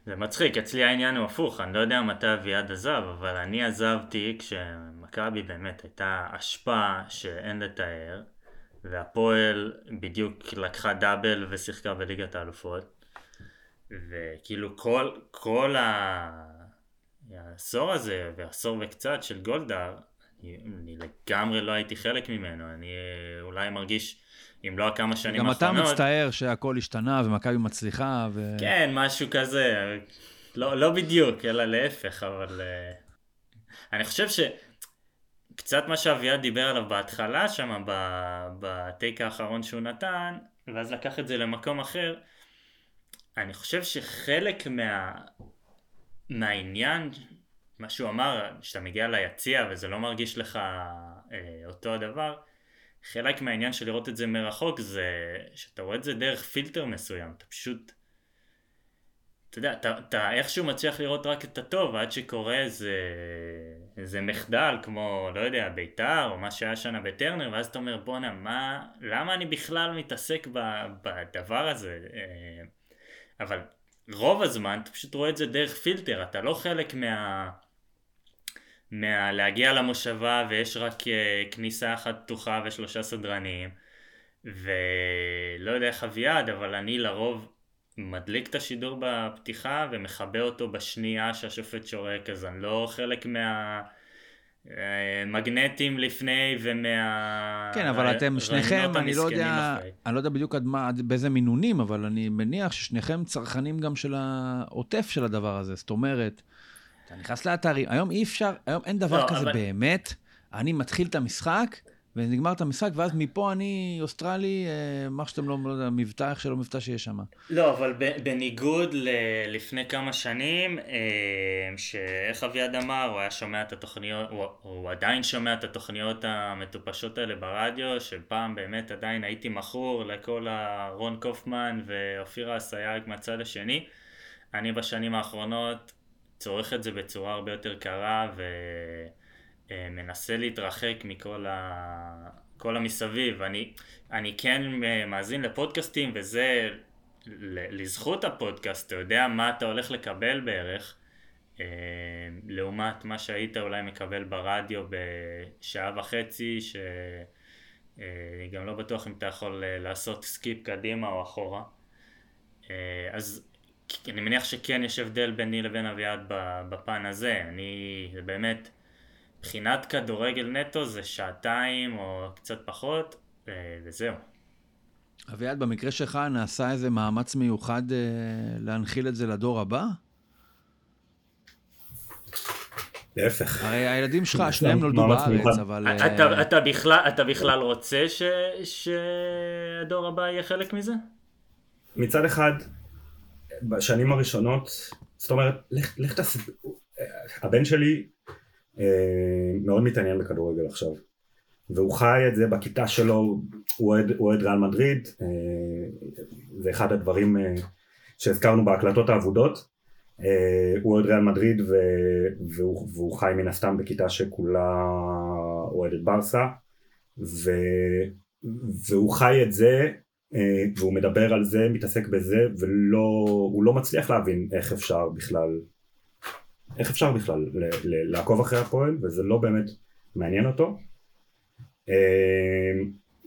זה מצחיק, אצלי העניין הוא הפוך, אני לא יודע מתי אביעד עזב, אבל אני עזבתי כשמכבי באמת הייתה אשפה שאין לתאר, והפועל בדיוק לקחה דאבל ושיחקה בליגת האלופות, וכאילו כל, כל ה... העשור הזה, ועשור וקצת של גולדהר, אני, אני לגמרי לא הייתי חלק ממנו, אני אולי מרגיש, אם לא הכמה שנים גם אתה האחרונות, מצטער שהכל השתנה ומכבי מצליחה, ו... כן, משהו כזה. לא, לא בדיוק, אלא להפך, אבל... אה, אני חושב שקצת מה שאביעד דיבר עליו בהתחלה שם, בטייק האחרון שהוא נתן, ואז לקח את זה למקום אחר, אני חושב שחלק מה... מהעניין, מה שהוא אמר, שאתה מגיע ליציע וזה לא מרגיש לך אה, אותו הדבר, חלק מהעניין של לראות את זה מרחוק זה שאתה רואה את זה דרך פילטר מסוים, אתה פשוט, אתה יודע, אתה, אתה איכשהו מצליח לראות רק את הטוב עד שקורה איזה, איזה מחדל כמו, לא יודע, ביתר או מה שהיה שנה בטרנר ואז אתה אומר בואנה, מה, למה אני בכלל מתעסק ב, בדבר הזה? אה, אבל רוב הזמן אתה פשוט רואה את זה דרך פילטר, אתה לא חלק מה... מהלהגיע למושבה ויש רק uh, כניסה אחת פתוחה ושלושה סדרנים ולא יודע איך אביעד אבל אני לרוב מדליק את השידור בפתיחה ומכבה אותו בשנייה שהשופט שורק אז אני לא חלק מה... אה, מגנטים לפני ומה... כן, אבל אתם הרעיונות שניכם, אני לא יודע, אחרי. אני לא יודע בדיוק עד מה, עד באיזה מינונים, אבל אני מניח ששניכם צרכנים גם של העוטף של הדבר הזה. זאת אומרת, אתה נכנס לאתרים, היום אי אפשר, היום אין דבר לא, כזה אבל- באמת. אני מתחיל את המשחק, ונגמר את המשחק, ואז מפה אני אוסטרלי, אה, מה שאתם לא, לא יודע, מבטא, איך שלא מבטא שיש שם. לא, אבל בניגוד ל- לפני כמה שנים, אה, שאיך אביעד אמר, הוא היה שומע את התוכניות, הוא, הוא עדיין שומע את התוכניות המטופשות האלה ברדיו, שפעם באמת עדיין הייתי מכור לכל הרון קופמן ואופירה אסייג מהצד השני. אני בשנים האחרונות צורך את זה בצורה הרבה יותר קרה ומנסה להתרחק מכל ה... כל המסביב. אני, אני כן אה, מאזין לפודקאסטים וזה לזכות הפודקאסט, אתה יודע מה אתה הולך לקבל בערך, אה, לעומת מה שהיית אולי מקבל ברדיו בשעה וחצי, שאני גם לא בטוח אם אתה יכול אה, לעשות skip קדימה או אחורה. אה, אז אני מניח שכן יש הבדל ביני לבין אביעד ב- בפן הזה, אני זה באמת, מבחינת כדורגל נטו זה שעתיים או קצת פחות, וזהו. אביעד, במקרה שלך נעשה איזה מאמץ מיוחד אה, להנחיל את זה לדור הבא? להפך. הרי הילדים שלך, שניהם נולדו בארץ, מיוחד. אבל... אה, אתה, אתה, בכלל, אתה בכלל רוצה ש, שהדור הבא יהיה חלק מזה? מצד אחד, בשנים הראשונות, זאת אומרת, לך, לך תעשה, הבן שלי אה, מאוד מתעניין בכדורגל עכשיו, והוא חי את זה בכיתה שלו, הוא אוהד- ריאל מדריד, אה, זה אחד הדברים אה, שהזכרנו בהקלטות האבודות, אה, הוא אוהד ריאל מדריד ו, והוא, והוא חי מן הסתם בכיתה שכולה אוהדת ברסה, ו, והוא חי את זה והוא מדבר על זה, מתעסק בזה, והוא לא מצליח להבין איך אפשר בכלל, איך אפשר בכלל ל- ל- לעקוב אחרי הפועל, וזה לא באמת מעניין אותו. אה,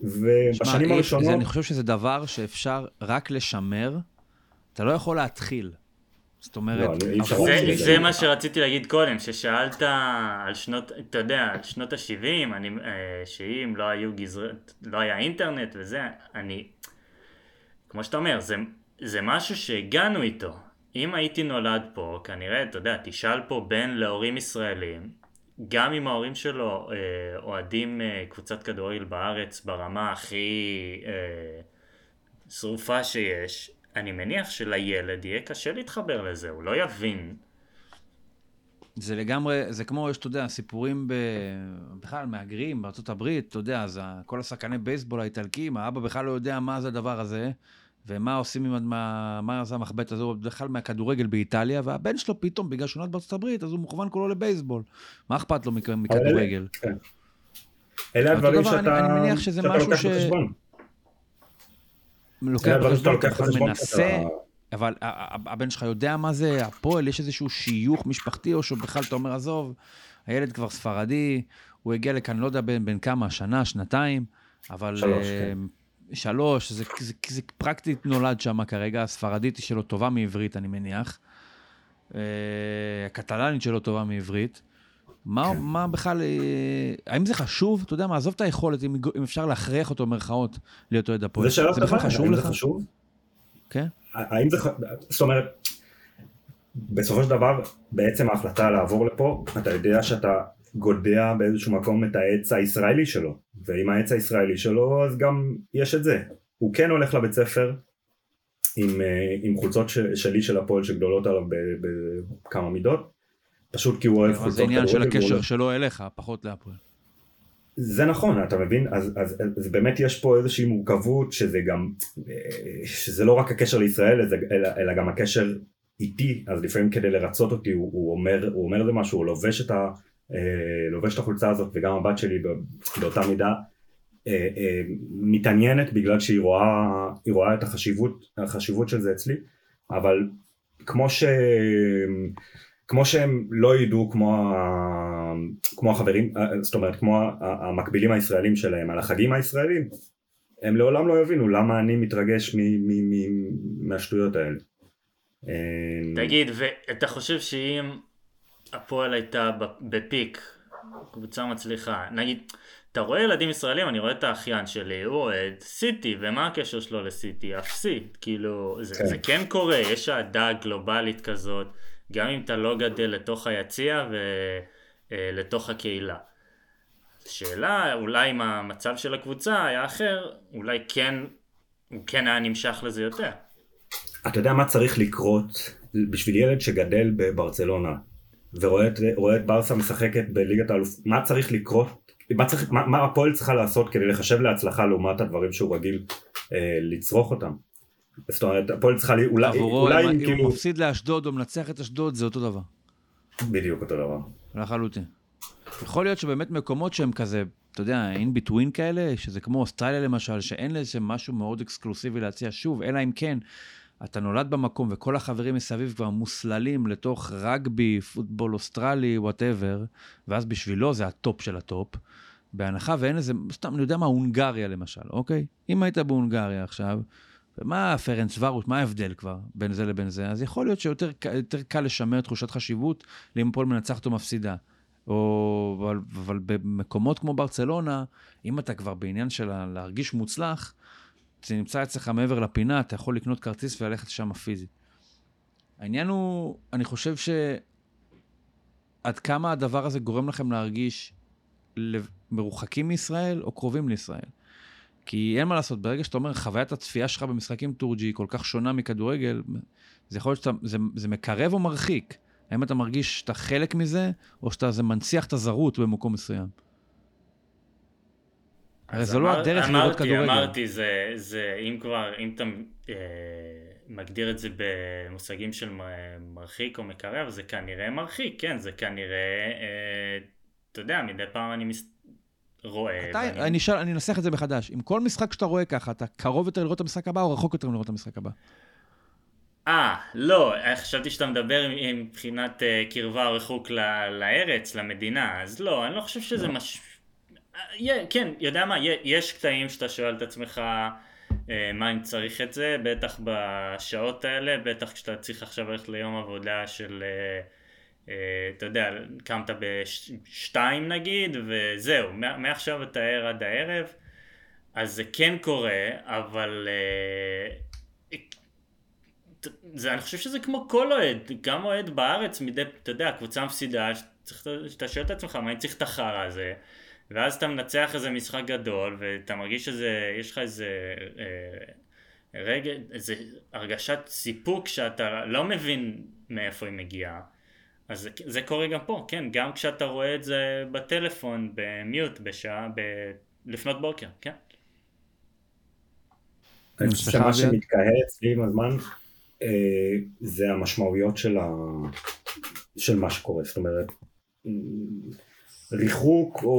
ובשנים אי- הראשונות, זה- אני חושב שזה דבר שאפשר רק לשמר, אתה לא יכול להתחיל. זאת אומרת, לא, אני- זה, זה לזה. מה שרציתי להגיד קודם, ששאלת על שנות, אתה יודע, על שנות ה-70, אני, אה, שאם לא היו גזרי, לא היה אינטרנט וזה, אני, כמו שאתה אומר, זה, זה משהו שהגענו איתו. אם הייתי נולד פה, כנראה, אתה יודע, תשאל פה בן להורים ישראלים, גם אם ההורים שלו אה, אוהדים אה, קבוצת כדורגל בארץ ברמה הכי אה, שרופה שיש, אני מניח שלילד יהיה קשה להתחבר לזה, הוא לא יבין. זה לגמרי, זה כמו, אתה יודע, סיפורים ב... בכלל, מהגרים הברית, אתה יודע, אז ה- כל השחקני בייסבול האיטלקים, האבא בכלל לא יודע מה זה הדבר הזה, ומה עושים עם, מה, מה זה המחבט הזה, הוא בכלל מהכדורגל באיטליה, והבן שלו פתאום, בגלל שהוא נולד בארצות הברית, אז הוא מוכוון כולו לבייסבול. מה אכפת לו מכ- מכדורגל? כן. אלה אותו הדברים אני- שאתה אני מניח שזה משהו ש-. לוקח בחשבון, אתה. מנסה, אבל הבן שלך יודע מה זה הפועל, יש איזשהו שיוך משפחתי, או שבכלל אתה אומר, עזוב, הילד כבר ספרדי, הוא הגיע לכאן, לא יודע בין, בין כמה, שנה, שנתיים, אבל... שלוש, אה, כן. שלוש, זה, זה, זה פרקטית נולד שם כרגע, הספרדית היא שלו טובה מעברית, אני מניח. אה, הקטלנית שלו טובה מעברית. מה, כן. מה בכלל, אה, האם זה חשוב? אתה יודע מה, עזוב את היכולת, אם, אם אפשר להכריח אותו, במרכאות, להיות אוהד הפועל. זה שאלה בכלל חשוב לך? זה חשוב? כן? האם זה, זאת אומרת, בסופו של דבר, בעצם ההחלטה לעבור לפה, אתה יודע שאתה גודע באיזשהו מקום את העץ הישראלי שלו, ועם העץ הישראלי שלו אז גם יש את זה. הוא כן הולך לבית ספר עם, אה, עם חולצות ש, שלי של הפועל שגדולות עליו בכמה מידות, פשוט כי הוא אוהב חולצות זה עניין של הקשר הולך- שלו אליך, פחות להפועל. זה נכון, אתה מבין? אז, אז, אז באמת יש פה איזושהי מורכבות שזה גם, אה, שזה לא רק הקשר לישראל, אלא, אלא, גם הקשר איתי, אז לפעמים כדי לרצות אותי הוא, הוא אומר, הוא אומר זה משהו, הוא לובש את, ה, לובש את החולצה הזאת, וגם הבת שלי בא- באותה מידה אה, אה, מתעניינת בגלל שהיא רואה, רואה את החשיבות, החשיבות של זה אצלי, אבל כמו ש... כמו שהם לא ידעו כמו, ה... כמו החברים, זאת אומרת כמו המקבילים הישראלים שלהם על החגים הישראלים, הם לעולם לא יבינו למה אני מתרגש מ... מ... מ... מהשטויות האלה. אה, תגיד, ואתה חושב שאם הפועל הייתה בפיק, קבוצה מצליחה, נגיד, אתה רואה ילדים ישראלים, אני רואה את האחיין שלי, הוא אוהד סיטי, ומה הקשר שלו לסיטי? אפסי, כאילו, זה כן. זה כן קורה, יש אהדה גלובלית כזאת, גם אם אתה לא גדל לתוך היציע ולתוך הקהילה. שאלה, אולי אם המצב של הקבוצה היה אחר, אולי כן, הוא כן היה נמשך לזה יותר. אתה יודע מה צריך לקרות בשביל ילד שגדל בברצלונה ורואה את, ברסה משחקת בליגת האלוף, מה צריך לקרות, מה, צריך, מה, מה הפועל צריכה לעשות כדי לחשב להצלחה לעומת הדברים שהוא רגיל אה, לצרוך אותם. זאת אומרת, הפועל צריכה, לי- אולי, עבורו, אולי אם אם אם כאילו, הוא מפסיד לאשדוד או מנצח את אשדוד, זה אותו דבר. בדיוק אותו דבר. לחלוטין. יכול להיות שבאמת מקומות שהם כזה, אתה יודע, in between כאלה, שזה כמו אוסטרליה למשל, שאין לזה משהו מאוד אקסקלוסיבי להציע שוב, אלא אם כן, אתה נולד במקום וכל החברים מסביב כבר מוסללים לתוך רגבי, פוטבול אוסטרלי, whatever, ואז בשבילו זה הטופ של הטופ. בהנחה ואין לזה, סתם, אני יודע מה, הונגריה למשל, אוקיי? אם היית בהונגריה עכשיו, ומה פרנס ורוש, מה ההבדל כבר בין זה לבין זה? אז יכול להיות שיותר יותר קל לשמר תחושת חשיבות לאם הפועל מנצחת או מפסידה. או, אבל, אבל במקומות כמו ברצלונה, אם אתה כבר בעניין של להרגיש מוצלח, זה נמצא אצלך מעבר לפינה, אתה יכול לקנות כרטיס וללכת שם פיזית. העניין הוא, אני חושב ש... עד כמה הדבר הזה גורם לכם להרגיש מרוחקים מישראל או קרובים לישראל. כי אין מה לעשות, ברגע שאתה אומר, חוויית הצפייה שלך במשחקים טורג'י היא כל כך שונה מכדורגל, זה יכול להיות שאתה, זה, זה מקרב או מרחיק. האם אתה מרגיש שאתה חלק מזה, או שאתה זה מנציח את הזרות במקום מסוים? הרי זה לא אמר- הדרך לראות אמרתי, כדורגל. אמרתי, זה, זה, אם כבר, אם אתה אה, מגדיר את זה במושגים של מרחיק או מקרב, זה כנראה מרחיק, כן, זה כנראה, אה, אתה יודע, מדי פעם אני מס... רואה. אתה, ואני- אני, אשאל, אני אנסח את זה מחדש. עם כל משחק שאתה רואה ככה, אתה קרוב יותר לראות את המשחק הבא, או רחוק יותר לראות את המשחק הבא? אה, לא, חשבתי שאתה מדבר מבחינת אה, קרבה או ריחוק ל- לארץ, למדינה, אז לא, אני לא חושב שזה מש... אה, כן, יודע מה, יש קטעים שאתה שואל את עצמך אה, מה אם צריך את זה, בטח בשעות האלה, בטח כשאתה צריך עכשיו ללכת ליום עבודה של, אה, אתה יודע, קמת בשתיים נגיד, וזהו, מע- מעכשיו אתה ער עד הערב, אז זה כן קורה, אבל... זה, אני חושב שזה כמו כל אוהד, גם אוהד בארץ, מדי, אתה יודע, קבוצה מפסידה, שאתה שואל את עצמך, מה אני צריך את החרא הזה? ואז אתה מנצח איזה משחק גדול, ואתה מרגיש שזה, יש לך איזה אה, רגע, איזה הרגשת סיפוק שאתה לא מבין מאיפה היא מגיעה. אז זה, זה קורה גם פה, כן, גם כשאתה רואה את זה בטלפון, במיוט, בשעה, ב... לפנות בוקר, כן. אני חושב שמה שמתקהה אצלי עם הזמן אה, זה המשמעויות של, ה... של מה שקורה, זאת אומרת ריחוק או,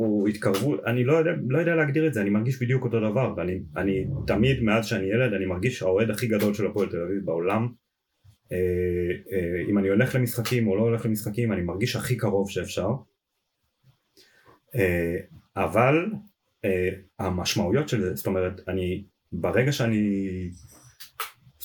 או התקרבות, אני לא יודע, לא יודע להגדיר את זה, אני מרגיש בדיוק אותו דבר ואני אני, תמיד מאז שאני ילד אני מרגיש האוהד הכי גדול של הפועל תל אביב בעולם אה, אה, אם אני הולך למשחקים או לא הולך למשחקים אני מרגיש הכי קרוב שאפשר. אה, אבל המשמעויות של זה, זאת אומרת אני ברגע שאני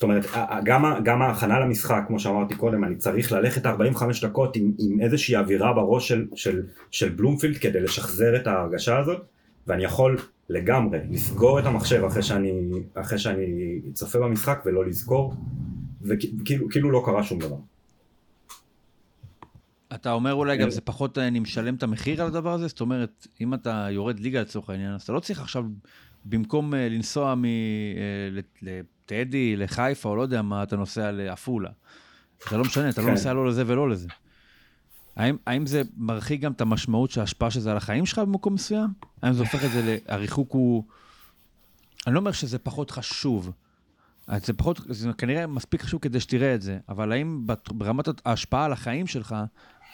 זאת אומרת, גם, גם ההכנה למשחק, כמו שאמרתי קודם, אני צריך ללכת 45 דקות עם, עם איזושהי אווירה בראש של, של, של בלומפילד כדי לשחזר את ההרגשה הזאת, ואני יכול לגמרי לסגור את המחשב אחרי שאני, אחרי שאני צופה במשחק ולא לזכור, וכאילו כאילו לא קרה שום דבר. אתה אומר אולי גם זה פחות אני משלם את המחיר על הדבר הזה? זאת אומרת, אם אתה יורד ליגה לצורך העניין, אז אתה לא צריך עכשיו, במקום אה, לנסוע מ... לטדי, לחיפה, או לא יודע מה, אתה נוסע לעפולה. זה לא משנה, אתה לא כן. נוסע לא לזה ולא לזה. האם, האם זה מרחיק גם את המשמעות של ההשפעה של זה על החיים שלך במקום מסוים? האם זה הופך את זה, הריחוק הוא... אני לא אומר שזה פחות חשוב. זה פחות, זה כנראה מספיק חשוב כדי שתראה את זה, אבל האם ברמת ההשפעה על החיים שלך,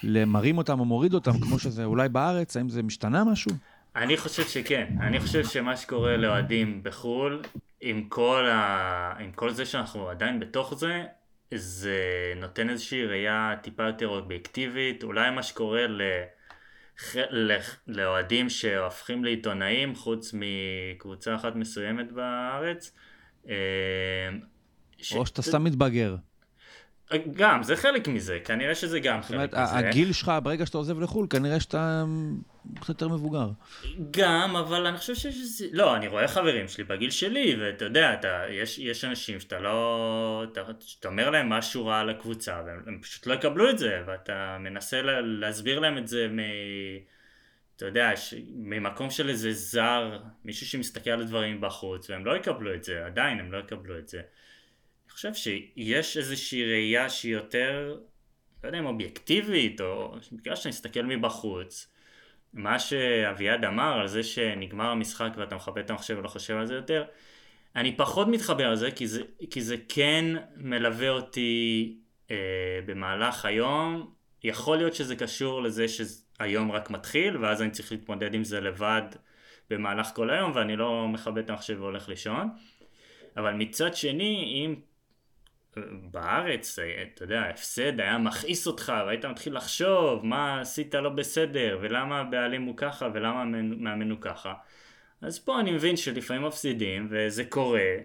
למרים אותם או מוריד אותם, כמו שזה אולי בארץ, האם זה משתנה משהו? אני חושב שכן. אני חושב שמה שקורה לאוהדים בחו"ל, עם כל, ה... עם כל זה שאנחנו עדיין בתוך זה, זה נותן איזושהי ראייה טיפה יותר אובייקטיבית, אולי מה שקורה ל... לאוהדים שהופכים לעיתונאים חוץ מקבוצה אחת מסוימת בארץ. אה, או שאתה סתם מתבגר. גם, זה חלק מזה, כנראה שזה גם חלק מזה. זאת אומרת, הגיל שלך, ברגע שאתה עוזב לחו"ל, כנראה שאתה קצת יותר מבוגר. גם, אבל אני חושב שיש... לא, אני רואה חברים שלי בגיל שלי, ואתה יודע, אתה, יש, יש אנשים שאתה לא... אתה, שאתה אומר להם משהו רע על הקבוצה, והם פשוט לא יקבלו את זה, ואתה מנסה לה, להסביר להם את זה מ... אתה יודע, ש... ממקום של איזה זר, מישהו שמסתכל על הדברים בחוץ, והם לא יקבלו את זה, עדיין הם לא יקבלו את זה. אני חושב שיש איזושהי ראייה שהיא יותר, לא יודע אם אובייקטיבית, או בגלל שאני מסתכל מבחוץ, מה שאביעד אמר על זה שנגמר המשחק ואתה מכבה את המחשב ולא חושב על זה יותר, אני פחות מתחבר לזה כי זה, כי זה כן מלווה אותי אה, במהלך היום. יכול להיות שזה קשור לזה שהיום רק מתחיל ואז אני צריך להתמודד עם זה לבד במהלך כל היום ואני לא מכבה את המחשב והולך לישון. אבל מצד שני, אם בארץ, אתה יודע, ההפסד היה מכעיס אותך, והיית מתחיל לחשוב מה עשית לא בסדר, ולמה הבעלים הוא ככה, ולמה המאמן הוא ככה. אז פה אני מבין שלפעמים מפסידים, וזה קורה,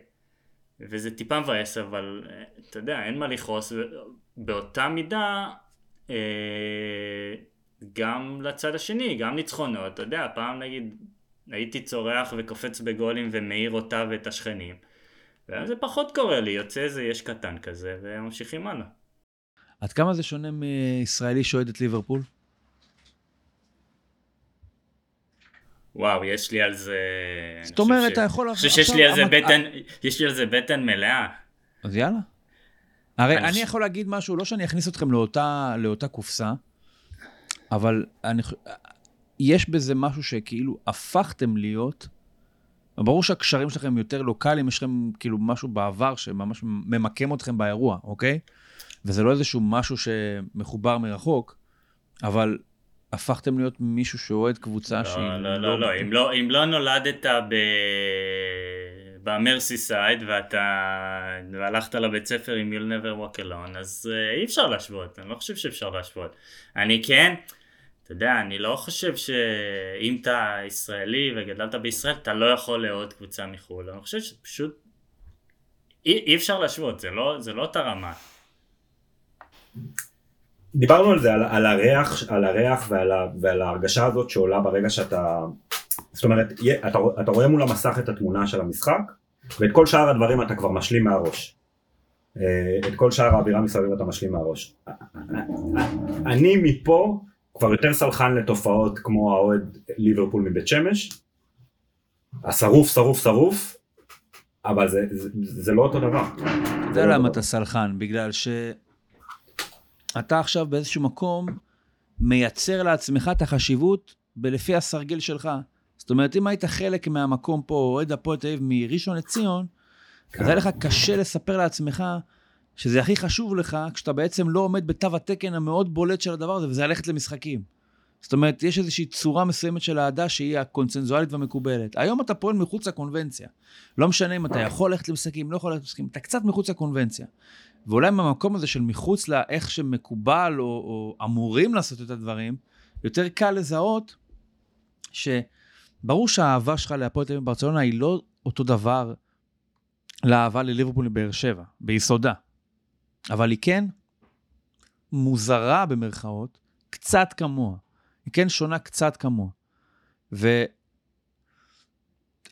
וזה טיפה מבאס, אבל אתה יודע, אין מה לכעוס, ובאותה מידה, אה, גם לצד השני, גם ניצחונות, אתה יודע, פעם נגיד הייתי צורח וקופץ בגולים ומעיר אותה ואת השכנים. זה פחות קורה לי, יוצא איזה יש קטן כזה, וממשיכים הלאה. עד כמה זה שונה מישראלי שאוהד את ליברפול? וואו, יש לי על זה... זאת אומרת, אתה יכול... אני חושב שיש לי על זה בטן, יש לי על זה בטן מלאה. אז יאללה. הרי אני יכול להגיד משהו, לא שאני אכניס אתכם לאותה קופסה, אבל יש בזה משהו שכאילו הפכתם להיות ברור שהקשרים שלכם יותר לוקאליים, יש לכם כאילו משהו בעבר שממש ממקם אתכם באירוע, אוקיי? וזה לא איזשהו משהו שמחובר מרחוק, אבל הפכתם להיות מישהו שאוהד קבוצה לא, שהיא... לא, לא, לא, לא, אם לא, אם לא נולדת ב... במרסי סייד ואתה... והלכת לבית ספר עם you'll never walk alone, אז uh, אי אפשר להשוות, אני לא חושב שאפשר להשוות. אני כן... אתה יודע, אני לא חושב שאם אתה ישראלי וגדלת בישראל, אתה לא יכול לאהוד קבוצה מחו"ל. אני חושב שפשוט אי, אי אפשר להשוות, זה לא, זה לא אותה רמה. דיברנו על זה, על, על הריח, על הריח ועל, ועל ההרגשה הזאת שעולה ברגע שאתה, זאת אומרת, אתה, אתה רואה מול המסך את התמונה של המשחק, ואת כל שאר הדברים אתה כבר משלים מהראש. אה, את כל שאר האווירה מסביב אתה משלים מהראש. אני מפה כבר יותר סלחן לתופעות כמו האוהד ליברפול מבית שמש, השרוף שרוף שרוף, אבל זה, זה, זה לא אותו דבר. אתה יודע למה אתה סלחן? בגלל שאתה עכשיו באיזשהו מקום מייצר לעצמך את החשיבות בלפי הסרגל שלך. זאת אומרת, אם היית חלק מהמקום פה, אוהד הפועל תל אביב מראשון לציון, אז היה לך קשה לספר לעצמך שזה הכי חשוב לך, כשאתה בעצם לא עומד בתו התקן המאוד בולט של הדבר הזה, וזה ללכת למשחקים. זאת אומרת, יש איזושהי צורה מסוימת של אהדה שהיא הקונצנזואלית והמקובלת. היום אתה פועל מחוץ לקונבנציה. לא משנה אם אתה יכול ללכת למשחקים, לא יכול ללכת למשחקים, אתה קצת מחוץ לקונבנציה. ואולי מהמקום הזה של מחוץ לאיך שמקובל או, או אמורים לעשות את הדברים, יותר קל לזהות שברור שהאהבה שלך להפועל תל אביב היא לא אותו דבר לאהבה לליברפול לבאר שבע, ביסודה. אבל היא כן מוזרה במרכאות, קצת כמוה. היא כן שונה קצת כמוה.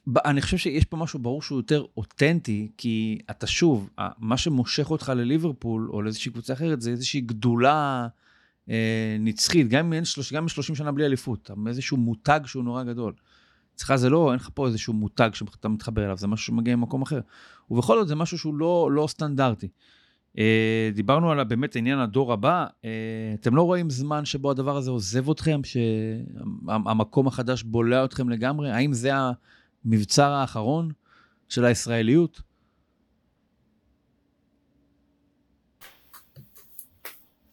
ואני חושב שיש פה משהו ברור שהוא יותר אותנטי, כי אתה שוב, מה שמושך אותך לליברפול או לאיזושהי קבוצה אחרת זה איזושהי גדולה אה, נצחית, גם אם אין 30, 30 שנה בלי אליפות, איזשהו מותג שהוא נורא גדול. אצלך זה לא, אין לך פה איזשהו מותג שאתה מתחבר אליו, זה משהו שמגיע ממקום אחר. ובכל זאת זה משהו שהוא לא, לא סטנדרטי. אה, דיברנו על באמת עניין הדור הבא, אה, אתם לא רואים זמן שבו הדבר הזה עוזב אתכם, שהמקום החדש בולע אתכם לגמרי? האם זה המבצר האחרון של הישראליות?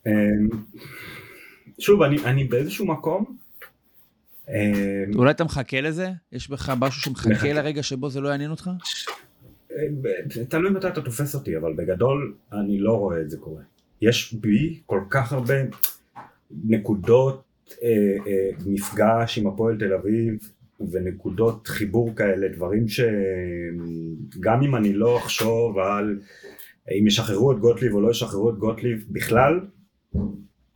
אמ, שוב, אני, אני באיזשהו מקום... אמ, אולי אתה מחכה לזה? יש בך משהו שמחכה לרגע שבו זה לא יעניין אותך? תלוי מתי אתה תופס אותי, אבל בגדול אני לא רואה את זה קורה. יש בי כל כך הרבה נקודות אה, אה, מפגש עם הפועל תל אביב ונקודות חיבור כאלה, דברים שגם אם אני לא אחשוב על אם ישחררו את גוטליב או לא ישחררו את גוטליב בכלל,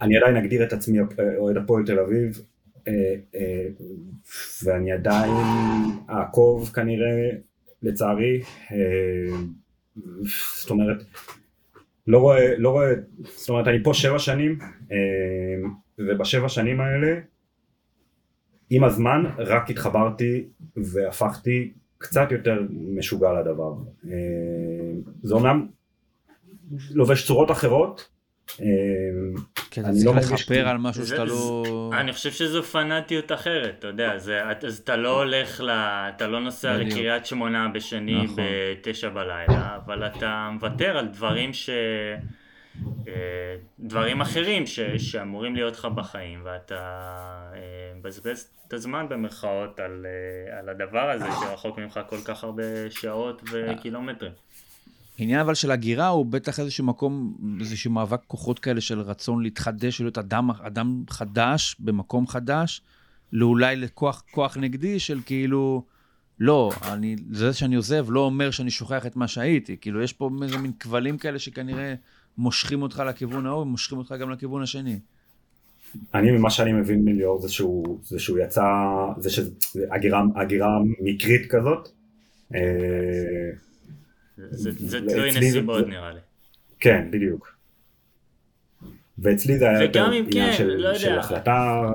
אני עדיין אגדיר את עצמי אוהד הפועל תל אביב אה, אה, ואני עדיין אעקוב כנראה לצערי, אה, זאת אומרת, לא רואה, לא רואה, זאת אומרת אני פה שבע שנים אה, ובשבע שנים האלה עם הזמן רק התחברתי והפכתי קצת יותר משוגע לדבר. אה, זה אומנם לובש צורות אחרות, כן, אתה לא צריך לכפר על משהו שאתה לא... אני חושב שזו פנאטיות אחרת, אתה יודע, זה, אז אתה לא הולך, ל, אתה לא נוסע לקריית שמונה בשני נכון. בתשע בלילה, אבל אתה מוותר על דברים ש... אה, דברים אחרים ש, שאמורים להיות לך בחיים ואתה אה, מבזבז את הזמן במרכאות על, אה, על הדבר הזה שרחוק ממך כל כך הרבה שעות וקילומטרים. העניין אבל של הגירה הוא בטח איזשהו מקום, איזשהו מאבק כוחות כאלה של רצון להתחדש, להיות אדם, אדם חדש במקום חדש, לאולי לכוח כוח נגדי של כאילו, לא, אני, זה שאני עוזב לא אומר שאני שוכח את מה שהייתי. כאילו, יש פה איזה מין כבלים כאלה שכנראה מושכים אותך לכיוון ההוא, ומושכים אותך גם לכיוון השני. אני, ממה שאני מבין מליאור, זה שהוא, זה שהוא יצא, זה שזה הגירה מקרית כזאת. זה תלוי נסיבות נראה לי. כן, בדיוק. ואצלי זה היה יותר עניין כן, של, לא של החלטה.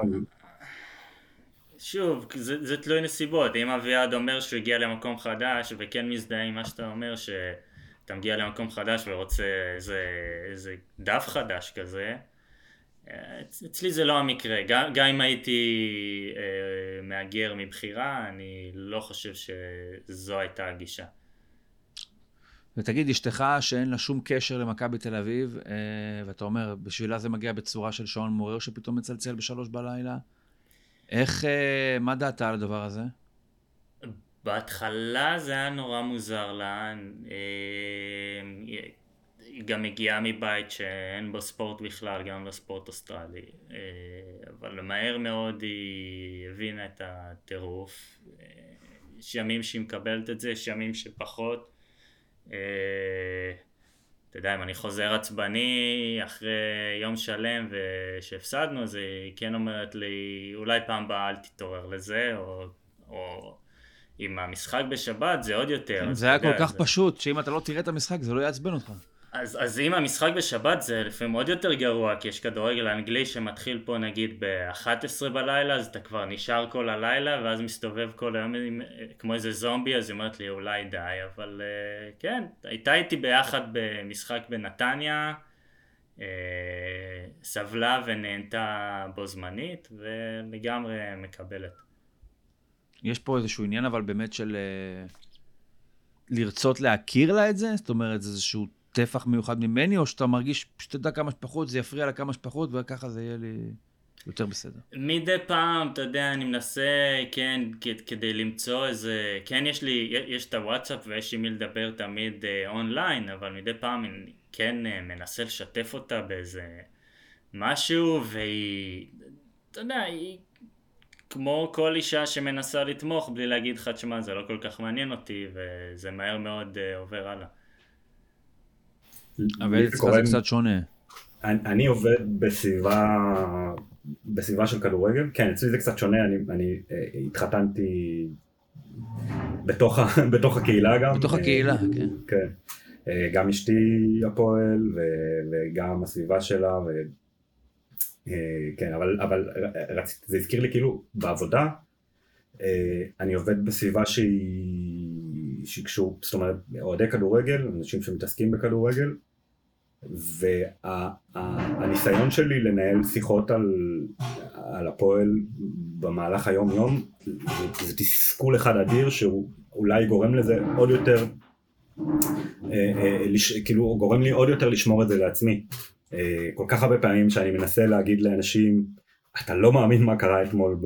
שוב, זה, זה תלוי נסיבות, אם אביעד אומר שהוא הגיע למקום חדש וכן מזדהה עם מה שאתה אומר שאתה מגיע למקום חדש ורוצה איזה, איזה דף חדש כזה, אצלי זה לא המקרה, גם, גם אם הייתי אה, מהגר מבחירה, אני לא חושב שזו הייתה הגישה. ותגיד, אשתך שאין לה שום קשר למכבי תל אביב, אה, ואתה אומר, בשבילה זה מגיע בצורה של שעון מעורר שפתאום מצלצל בשלוש בלילה, איך, אה, מה דעתה על הדבר הזה? בהתחלה זה היה נורא מוזר לה, אה, היא גם מגיעה מבית שאין בו ספורט בכלל, גם לא ספורט אוסטרלי, אבל מהר מאוד היא הבינה את הטירוף. יש ימים שהיא מקבלת את זה, יש ימים שפחות. אה, אתה יודע, אם אני חוזר עצבני אחרי יום שלם ושהפסדנו, אז היא כן אומרת לי, אולי פעם הבאה אל תתעורר לזה, או, או עם המשחק בשבת זה עוד יותר. זה היה כל כך זה... פשוט, שאם אתה לא תראה את המשחק זה לא יעצבן אותך. אז, אז אם המשחק בשבת זה לפעמים עוד יותר גרוע, כי יש כדורגל אנגלי שמתחיל פה נגיד ב-11 בלילה, אז אתה כבר נשאר כל הלילה, ואז מסתובב כל היום עם, כמו איזה זומבי, אז היא אומרת לי אולי די, אבל uh, כן, הייתה איתי ביחד במשחק בנתניה, uh, סבלה ונהנתה בו זמנית, ולגמרי מקבלת. יש פה איזשהו עניין אבל באמת של אה, לרצות להכיר לה את זה? זאת אומרת, זה איזשהו טפח מיוחד ממני, או שאתה מרגיש שתדע כמה שפחות, זה יפריע לה כמה שפחות, וככה זה יהיה לי יותר בסדר. מדי פעם, אתה יודע, אני מנסה, כן, כדי למצוא איזה, כן, יש לי, יש את הוואטסאפ ויש עם מי לדבר תמיד אה, אונליין, אבל מדי פעם אני כן אה, מנסה לשתף אותה באיזה משהו, והיא, אתה יודע, היא כמו כל אישה שמנסה לתמוך בלי להגיד לך, תשמע, זה לא כל כך מעניין אותי, וזה מהר מאוד אה, עובר הלאה. אבל אצלך זה קצת שונה. אני, אני עובד בסביבה, בסביבה של כדורגל, כן, אצלי זה קצת שונה, אני, אני אה, התחתנתי בתוך, בתוך הקהילה גם. בתוך אה, הקהילה, כן. כן. אה, גם אשתי הפועל ו- וגם הסביבה שלה, ו... אה, כן, אבל, אבל רצ... זה הזכיר לי כאילו בעבודה, אה, אני עובד בסביבה שהיא, שהיא קשור, זאת אומרת, אוהדי כדורגל, אנשים שמתעסקים בכדורגל, והניסיון שלי לנהל שיחות על, על הפועל במהלך היום יום זה, זה תסכול אחד אדיר שהוא אולי גורם לזה עוד יותר, אה, אה, כאילו גורם לי עוד יותר לשמור את זה לעצמי. אה, כל כך הרבה פעמים שאני מנסה להגיד לאנשים אתה לא מאמין מה קרה אתמול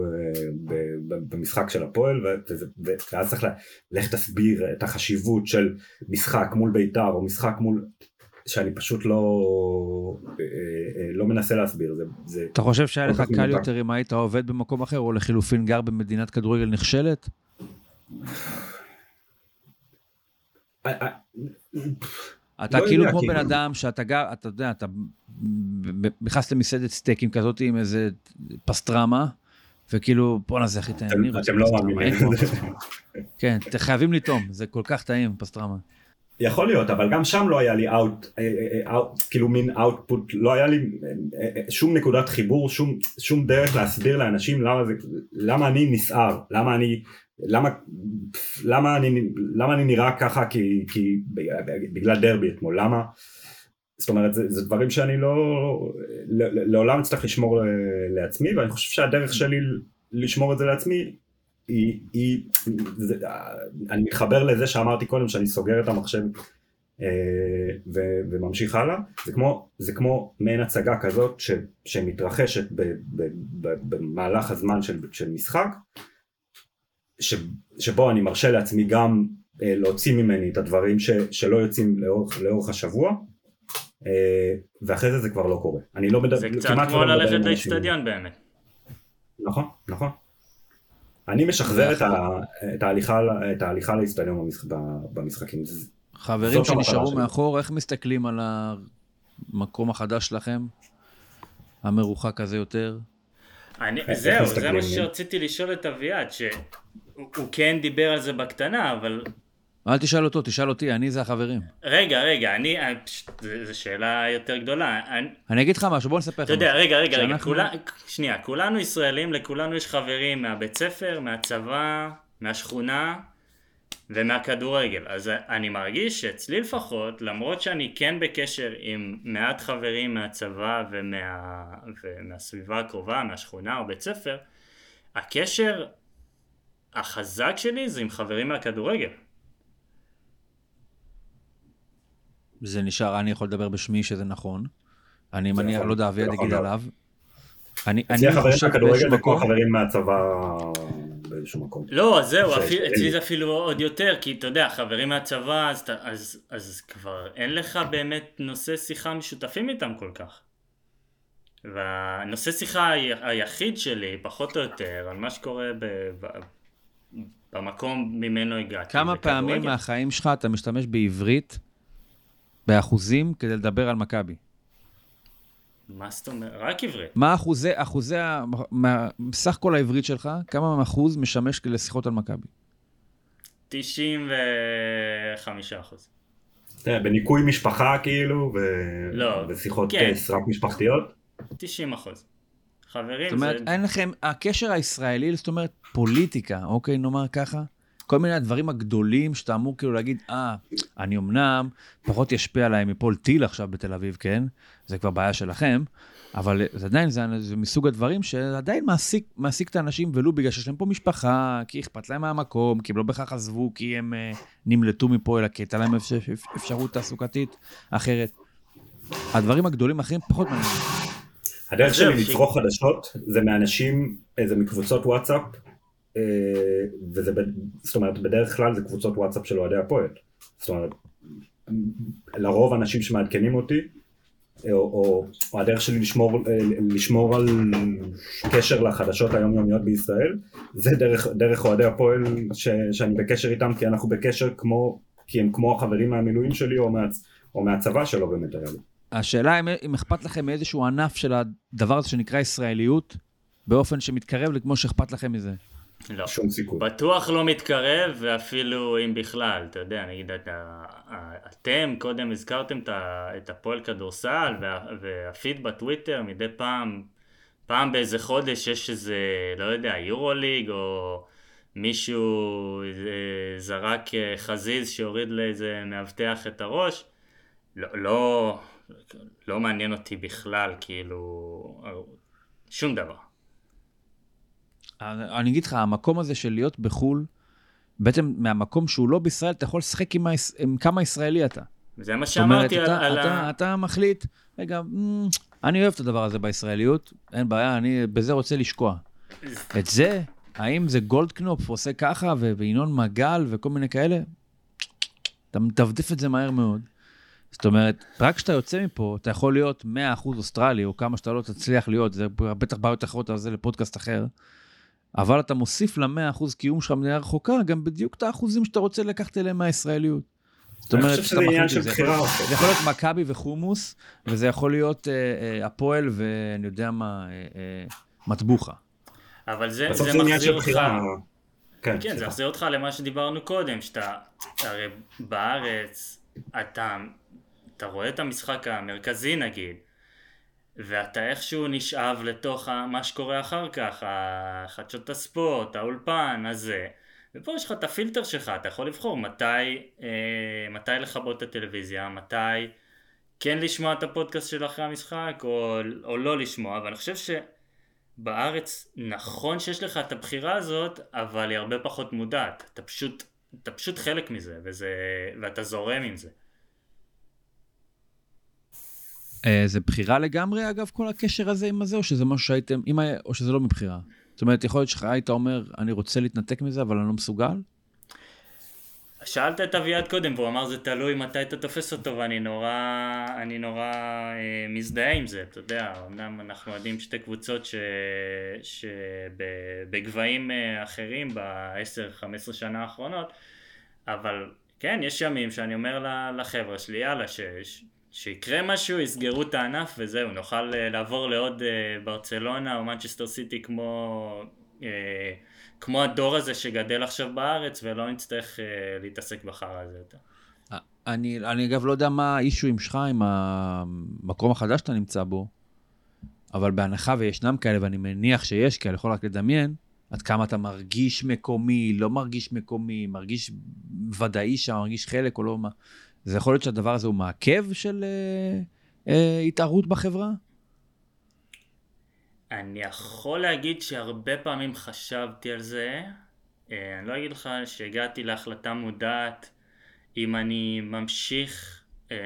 במשחק של הפועל וזה- ואז צריך לך תסביר את החשיבות של משחק מול בית"ר או משחק מול שאני פשוט לא אה, אה, לא מנסה להסביר זה, זה אתה חושב שהיה לך קל מנותק. יותר אם היית עובד במקום אחר, או לחילופין גר במדינת כדורגל נכשלת? אה, אה, אתה לא כאילו יודע, כמו כאילו. בן אדם שאתה גר, אתה יודע, אתה נכנס למסעדת סטייקים כזאת עם איזה פסטרמה, וכאילו, בואנה זה הכי טעים. אתם- לא מאמינים. כן, חייבים לטעום, זה כל כך טעים, פסטרמה. יכול להיות, אבל גם שם לא היה לי אאוט, כאילו מין אאוטפוט, לא היה לי אה, אה, שום נקודת חיבור, שום, שום דרך להסביר לאנשים למה, זה, למה אני נסער, למה אני, למה, למה אני, למה אני נראה ככה כי, כי בגלל דרבי אתמול, למה, זאת אומרת זה, זה דברים שאני לא, ל- לעולם אצטרך לשמור לעצמי ואני חושב שהדרך שלי לשמור את זה לעצמי היא, היא זה, אני מתחבר לזה שאמרתי קודם שאני סוגר את המחשב אה, ו, וממשיך הלאה, זה כמו, זה כמו מעין הצגה כזאת ש, שמתרחשת ב, ב, ב, במהלך הזמן של, של משחק, ש, שבו אני מרשה לעצמי גם אה, להוציא ממני את הדברים ש, שלא יוצאים לאורך, לאורך השבוע, אה, ואחרי זה זה כבר לא קורה. אני לא מדבר, זה קצת כמעט כמו לא מדבר ללכת עם אנשים. לאצטדיון באמת. נכון, נכון. אני משחזר את, ה, את ההליכה, את ההליכה לאצטדיון במשח, במשחקים. חברים שנשארו שלי. מאחור, איך מסתכלים על המקום החדש שלכם? המרוחק הזה יותר? אני, זהו, זה? מה שרציתי לשאול את אביעד, שהוא הוא כן דיבר על זה בקטנה, אבל אל תשאל אותו, תשאל אותי, אני זה החברים. רגע, רגע, אני, זו שאלה יותר גדולה. אני, אני אגיד לך משהו, בוא נספר לך אתה יודע. רגע, רגע, רגע, כולה, שנייה, כולנו ישראלים, לכולנו יש חברים מהבית ספר, מהצבא, מהשכונה ומהכדורגל. אז אני מרגיש שאצלי לפחות, למרות שאני כן בקשר עם מעט חברים מהצבא ומה, ומהסביבה הקרובה, מהשכונה או בית ספר, הקשר החזק שלי זה עם חברים מהכדורגל. זה נשאר, אני יכול לדבר בשמי שזה נכון. אני מניח, יכול, לא יודע, יכול יגיד. עליו. אני אצלי אני החברים חושב באיזשהו זה כמו מקום, חברים מהצבא באיזשהו מקום. לא, זהו, אצלי לי. זה אפילו עוד יותר, כי אתה יודע, חברים מהצבא, אז, אתה- אז, אז כבר אין לך באמת נושא שיחה משותפים איתם כל כך. והנושא שיחה היחיד שלי, פחות או יותר, על מה שקורה ב, ב, במקום ממנו הגעתי. כמה פעמים. מהחיים שלך אתה משתמש בעברית, באחוזים, כדי לדבר על מכבי? מה זאת אומרת? רק עברית. מה אחוזי, אחוזי, מה- סך כל העברית שלך, כמה אחוז משמש לשיחות על מכבי? 95 אחוז. בניקוי משפחה כאילו, ו- לא, ושיחות כן. סרק משפחתיות. 90 אחוז. חברים, זאת אומרת, זה... אין לכם, הקשר הישראלי, זאת אומרת, פוליטיקה, אוקיי, נאמר ככה? כל מיני הדברים הגדולים שאתה אמור כאילו להגיד, אה, אני אמנם פחות ישפיע עליי מפול טיל עכשיו בתל אביב, כן? זה כבר בעיה שלכם, אבל זה עדיין, זה, זה מסוג הדברים שעדיין מעסיק, מעסיק את האנשים, ולו בגלל שיש להם פה משפחה, כי אכפת להם מהמקום, כי הם לא בהכרח עזבו, כי הם אה, נמלטו מפה, אלא כי הייתה להם אפשר, אפשרות תעסוקתית אחרת. הדברים הגדולים האחרים פחות מעניינים. הדרך שלי לצרוך חדשות זה מאנשים, זה מקבוצות וואטסאפ, וזה, ב- זאת אומרת, בדרך כלל זה קבוצות וואטסאפ של אוהדי הפועל. זאת אומרת, לרוב אנשים שמעדכנים אותי, או, או, או הדרך שלי לשמור, אה, לשמור על קשר לחדשות היומיומיות בישראל, זה דרך, דרך אוהדי הפועל ש, שאני בקשר איתם, כי אנחנו בקשר כמו, כי הם כמו החברים מהמילואים שלי או, מה, או מהצבא שלא באמת היה לי. השאלה אם, אם אכפת לכם מאיזשהו ענף של הדבר הזה שנקרא ישראליות, באופן שמתקרב לכמו שאכפת לכם מזה. לא. שום סיכוי. בטוח לא מתקרב, ואפילו אם בכלל, אתה יודע, נגיד, אתה, אתם קודם הזכרתם את הפועל כדורסל, וה- והפיד בטוויטר מדי פעם, פעם באיזה חודש יש איזה, לא יודע, יורוליג, או מישהו אה, זרק אה, חזיז שהוריד לאיזה מאבטח את הראש. לא, לא, לא מעניין אותי בכלל, כאילו, שום דבר. אני אגיד לך, המקום הזה של להיות בחו"ל, בעצם מהמקום שהוא לא בישראל, אתה יכול לשחק עם, היש... עם כמה ישראלי אתה. זה מה זאת אומרת, שאמרתי על, אתה, על אתה, ה... אתה מחליט, רגע, מ, אני אוהב את הדבר הזה בישראליות, אין בעיה, אני בזה רוצה לשקוע. את זה, האם זה גולדקנופ עושה ככה, וינון מגל וכל מיני כאלה? אתה מדפדף את זה מהר מאוד. זאת אומרת, רק כשאתה יוצא מפה, אתה יכול להיות 100% אוסטרלי, או כמה שאתה לא תצליח להיות, זה בטח בעיות אחרות על זה לפודקאסט אחר, אבל אתה מוסיף ל-100% קיום שלך במדינה רחוקה, גם בדיוק את האחוזים שאתה רוצה לקחת אליהם מהישראליות. זאת אני אומרת, חושב שזה עניין של זה יכול- בחירה. זה יכול להיות מכבי וחומוס, וזה יכול להיות אה, אה, הפועל ואני יודע מה, אה, אה, מטבוחה. אבל זה, מחזיר אותך... כן, כן, זה. מחזיר אותך למה שדיברנו קודם, שאתה, הרי בארץ, אתה, אתה רואה את המשחק המרכזי נגיד, ואתה איכשהו נשאב לתוך מה שקורה אחר כך, חדשות הספורט, האולפן, הזה, ופה יש לך את הפילטר שלך, אתה יכול לבחור מתי, אה, מתי לכבות את הטלוויזיה, מתי כן לשמוע את הפודקאסט של אחרי המשחק, או, או לא לשמוע, ואני חושב ש... בארץ נכון שיש לך את הבחירה הזאת, אבל היא הרבה פחות מודעת. אתה פשוט, אתה פשוט חלק מזה, וזה, ואתה זורם עם זה. אה, זה בחירה לגמרי, אגב, כל הקשר הזה עם הזה, או שזה משהו שהייתם, אם היה, או שזה לא מבחירה? זאת אומרת, יכול להיות שהיית אומר, אני רוצה להתנתק מזה, אבל אני לא מסוגל? שאלת את אביעד קודם, והוא אמר זה תלוי מתי אתה תופס אותו, ואני נורא, אני נורא אה, מזדהה עם זה, אתה יודע, אמנם אנחנו יודעים שתי קבוצות שבגבהים אה, אחרים ב-10-15 שנה האחרונות, אבל כן, יש ימים שאני אומר לחבר'ה שלי, יאללה, ש, ש, שיקרה משהו, יסגרו את הענף וזהו, נוכל אה, לעבור לעוד אה, ברצלונה או מנצ'סטר סיטי כמו... אה, כמו הדור הזה שגדל עכשיו בארץ ולא נצטרך להתעסק בחרא הזה יותר. אני, אני אגב לא יודע מה האישויים שלך עם המקום החדש שאתה נמצא בו, אבל בהנחה וישנם כאלה, ואני מניח שיש כאלה, יכול רק לדמיין, עד כמה אתה מרגיש מקומי, לא מרגיש מקומי, מרגיש ודאי שם, מרגיש חלק או לא, מה. זה יכול להיות שהדבר הזה הוא מעכב של אה, אה, התערות בחברה? אני יכול להגיד שהרבה פעמים חשבתי על זה, אה, אני לא אגיד לך שהגעתי להחלטה מודעת אם אני ממשיך אה,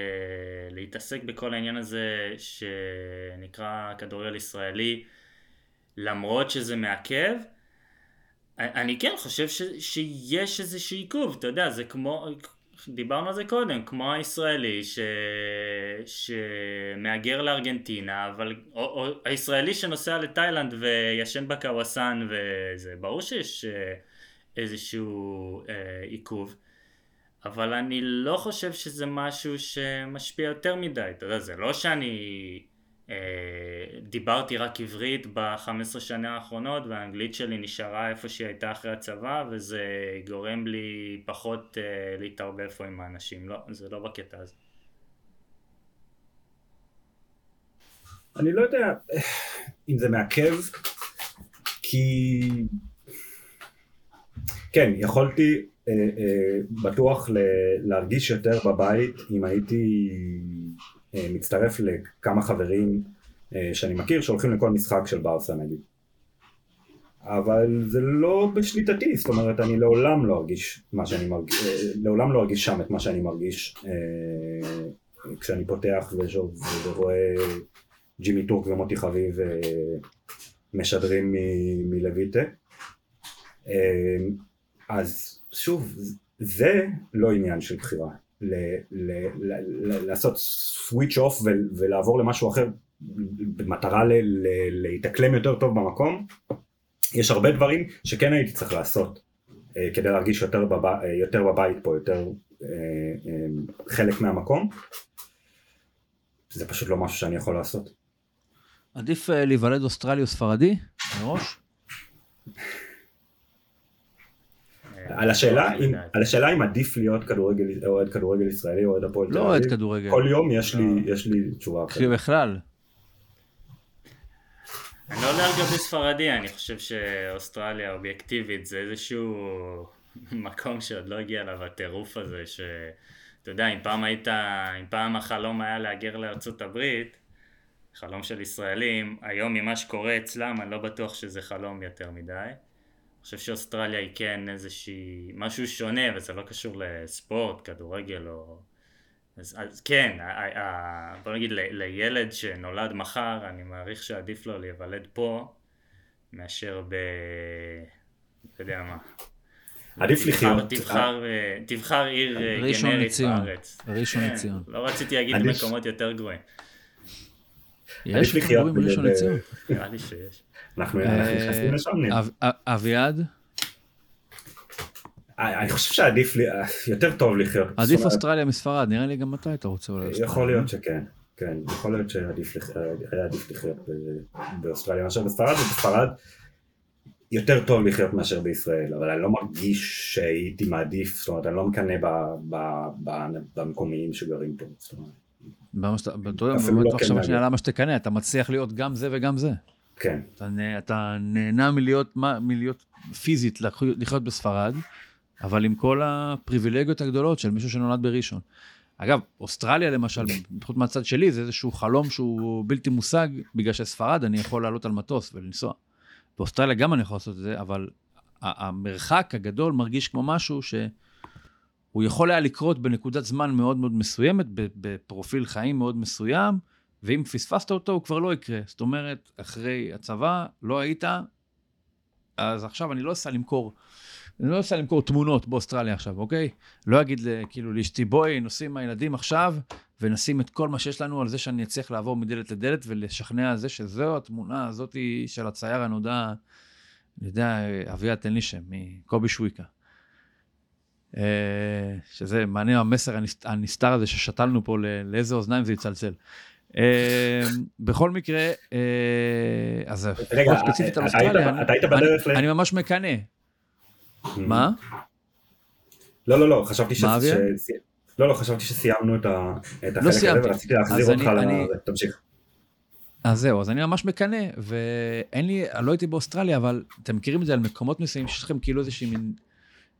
להתעסק בכל העניין הזה שנקרא כדורגל ישראלי למרות שזה מעכב. אני כן חושב ש, שיש איזשהו עיכוב, אתה יודע, זה כמו, דיברנו על זה קודם, כמו הישראלי ש... שמהגר לארגנטינה, אבל, או, או הישראלי שנוסע לתאילנד וישן בקוואסן וזה, ברור שיש אה, איזשהו אה, עיכוב, אבל אני לא חושב שזה משהו שמשפיע יותר מדי, אתה יודע, זה לא שאני דיברתי רק עברית ב-15 שנה האחרונות והאנגלית שלי נשארה איפה שהיא הייתה אחרי הצבא וזה גורם לי פחות אה, להתערבב פה עם האנשים, לא, זה לא בקטע הזה. אני לא יודע אם זה מעכב, כי... כן, יכולתי אה, אה, בטוח ל- להרגיש יותר בבית אם הייתי אה, מצטרף לכמה חברים אה, שאני מכיר שהולכים לכל משחק של ברסה נגיד. אבל זה לא בשליטתי, זאת אומרת אני לעולם לא ארגיש מה שאני מרגיש, אה, לעולם לא ארגיש שם את מה שאני מרגיש אה, כשאני פותח ושוב, ורואה ג'ימי טורק ומוטי חביב אה, משדרים מלויטה. אה, אז שוב, זה לא עניין של בחירה. ל- ל- ל- ל- לעשות switch off ולעבור למשהו אחר במטרה להתאקלם יותר טוב במקום, יש הרבה דברים שכן הייתי צריך לעשות אה, כדי להרגיש יותר, בב... יותר בבית פה, יותר אה, אה, חלק מהמקום. זה פשוט לא משהו שאני יכול לעשות. עדיף אה, להיוולד אוסטרלי או ספרדי מראש? על השאלה, אם, לדעתי. על השאלה אם עדיף להיות כדורגל, אוהד כדורגל ישראלי או אוהד הפועל תל לא אוהד אביב, כדורגל. כל יום יש לי, לא. יש לי תשובה אחרת. בכלל. אני לא יודע לגבי ספרדי, אני חושב שאוסטרליה אובייקטיבית זה איזשהו מקום שעוד לא הגיע אליו הטירוף הזה, שאתה יודע, אם פעם היית, אם פעם החלום היה להגר לארצות הברית, חלום של ישראלים, היום ממה שקורה אצלם אני לא בטוח שזה חלום יותר מדי. אני חושב שאוסטרליה היא כן איזושהי, משהו שונה, וזה לא קשור לספורט, כדורגל או... אז, אז כן, ה- ה- ה- בוא נגיד ל- לילד שנולד מחר, אני מעריך שעדיף לו להיוולד פה מאשר ב... לא יודע מה. עדיף תבחר- לחיות. תבחר, אה, תבחר עיר אה, גנרית. בארץ. ראשון כן, לציון. לא רציתי להגיד עדיף- מקומות יותר גרועים. יש ב- בראשון לציון. נראה לי שיש. אנחנו אנחנו נכנסים לשם. אה, אב- אביעד, אה, אני חושב שעדיף, אה, יותר טוב לחיות. עדיף אוסטרליה מספרד, נראה לי גם אתה היית רוצה אולי. יכול להיות שכן, כן, יכול להיות שעדיף לח- היה עדיף לחיות באוסטרליה מאשר בספרד, ובספרד יותר טוב לחיות מאשר בישראל, אבל אני לא מרגיש שהייתי מעדיף, זאת אומרת, אני לא מקנא במקומיים שגרים פה. אפילו לא עכשיו כן שנייה. למה שתקנא, אתה מצליח להיות גם זה וגם זה. כן, אתה, נה- אתה נהנה מלהיות, מלהיות פיזית, לחיות- בספרד, אבל עם כל הפריבילגיות הגדולות של מישהו שנולד בראשון. אגב, אוסטרליה למשל, לפחות מהצד שלי, זה איזשהו חלום שהוא בלתי מושג, בגלל שספרד אני יכול לעלות על מטוס ולנסוע. באוסטרליה גם אני יכול לעשות את זה, אבל המרחק הגדול מרגיש כמו משהו שהוא יכול היה לקרות בנקודת זמן מאוד מאוד מסוימת, בפרופיל חיים מאוד מסוים, ואם פספסת אותו, הוא כבר לא יקרה. זאת אומרת, אחרי הצבא, לא היית, אז עכשיו אני לא אסע למכור, אני לא אסע למכור תמונות באוסטרליה עכשיו, אוקיי? לא אגיד כאילו לאשתי, בואי, נוסעים הילדים עכשיו, ונשים את כל מה שיש לנו על זה שאני אצליח לעבור מדלת לדלת ולשכנע על זה שזהו התמונה הזאת של הצייר הנודע, אני יודע, אביה, תן לי שם, מקובי שויקה. אה, שזה מעניין המסר הנסת- הנסתר הזה ששתלנו פה, לאיזה אוזניים זה יצלצל. אה, בכל מקרה, אה, אז רגע, לפחות ספציפית על היית- אוסטרליה, אני- ממש מקנא. מה? לא, לא, לא, חשבתי ש... לא, לא, חשבתי שסיימנו את את החלק הזה. ורציתי להחזיר אותך ל... תמשיך. אז זהו, אז אני ממש מקנא, ואין לי, לא הייתי באוסטרליה, אבל אתם מכירים את זה על מקומות מסוימים שיש לכם כאילו איזושהי מין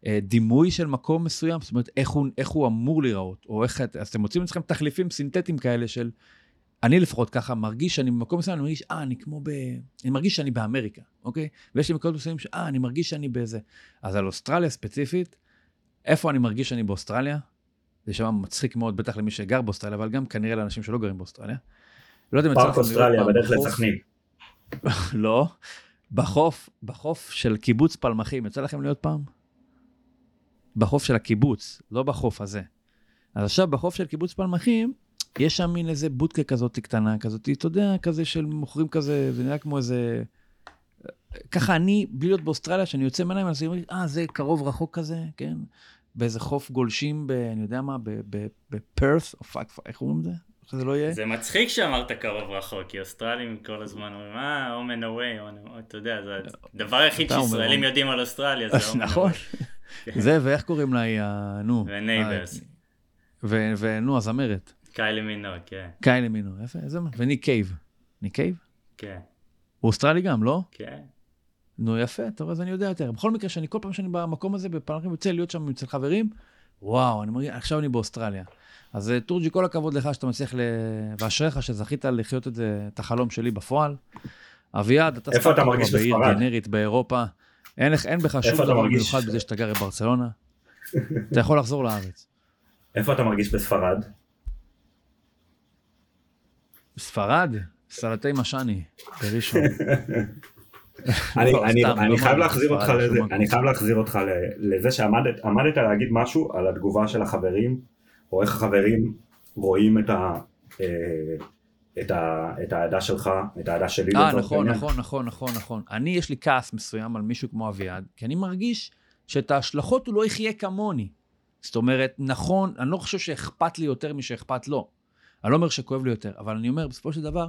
אה, דימוי של מקום מסוים, זאת אומרת, איך הוא, איך הוא אמור להיראות, או איך, אז אתם מוצאים לעצמכם תחליפים סינתטיים כאלה של, אני לפחות ככה מרגיש שאני במקום מסוים, אני מרגיש, אה, אני כמו ב... אני מרגיש שאני באמריקה, אוקיי? ויש לי מקומות מסוימים ש, אה, אני מרגיש שאני באיזה... אז על אוסטרליה ספציפית, איפה אני מרגיש שאני באוסטרליה? זה יישמע מצחיק מאוד, בטח למי שגר באוסטרליה, אבל גם כנראה לאנשים שלא גרים באוסטרליה. לא יודע אם יצא לכם אוסטרליה בדרך לסכנין. לא, בחוף, בחוף של קיבוץ פלמחים, יצא לכם להיות פעם? בחוף של הקיבוץ, לא בחוף הזה. אז עכשיו בחוף של קיבוץ פלמחים, יש שם מין איזה בודקה כזאת קטנה, כזאת, אתה יודע, כזה של מוכרים כזה, זה נראה כמו איזה... ככה אני, בלי להיות באוסטרליה, שאני יוצא מהעיניים, אז אני אומר, אה, זה קרוב רחוק כזה, כן? באיזה חוף גולשים, ב, אני יודע מה, ב- ב- בפרת', או פאק, פאק, איך אומרים את זה? איך זה לא יהיה. זה מצחיק שאמרת קרוב רחוק, כי אוסטרלים כל הזמן אומרים, אה, and away", אתה יודע, זה הדבר היחיד שישראלים home. יודעים על אוסטרליה, זה and נכון. זה, ואיך קוראים לה, היא ה... נו. ו Neighbours, ונו, הזמרת. קיילי מינוג, כן, קיילי מינוג, איפה, איזה, וניק קייב. ניק קייב? כן, הוא אוסטרלי גם, לא? כן. נו, יפה, טוב, אז אני יודע יותר. בכל מקרה, שאני כל פעם שאני במקום הזה, בפלמחים יוצא להיות שם אצל חברים, וואו, אני מרגיש, עכשיו אני באוסטרליה. אז אה, תורג'י, כל הכבוד לך שאתה מצליח ל... ואשריך שזכית לחיות את זה, את החלום שלי בפועל. אביעד, אתה איפה אתה מרגיש בעיר בספרד? גנרית באירופה. אין, לך- אין בך שום איפה אתה דבר מרגיש? מיוחד בזה שאתה גר בברצלונה. אתה יכול לחזור לארץ. איפה אתה מרגיש בספרד? ספרד, סלטי משני, בראשון. אני, לא, אני, סתם, אני לא חייב להחזיר אותך לזה. אני חייב להחזיר אותך לזה שעמדת עמדת להגיד משהו על התגובה של החברים, או איך החברים רואים את ה... אה, את האהדה שלך, את האהדה שלי אה, נכון. נכון, נכון, נכון, נכון. אני, יש לי כעס מסוים על מישהו כמו אביעד, כי אני מרגיש שאת ההשלכות הוא לא יחיה כמוני. זאת אומרת, נכון, אני לא חושב שאכפת לי יותר משאכפת לו. אני לא אומר שכואב לי יותר, אבל אני אומר, בסופו של דבר,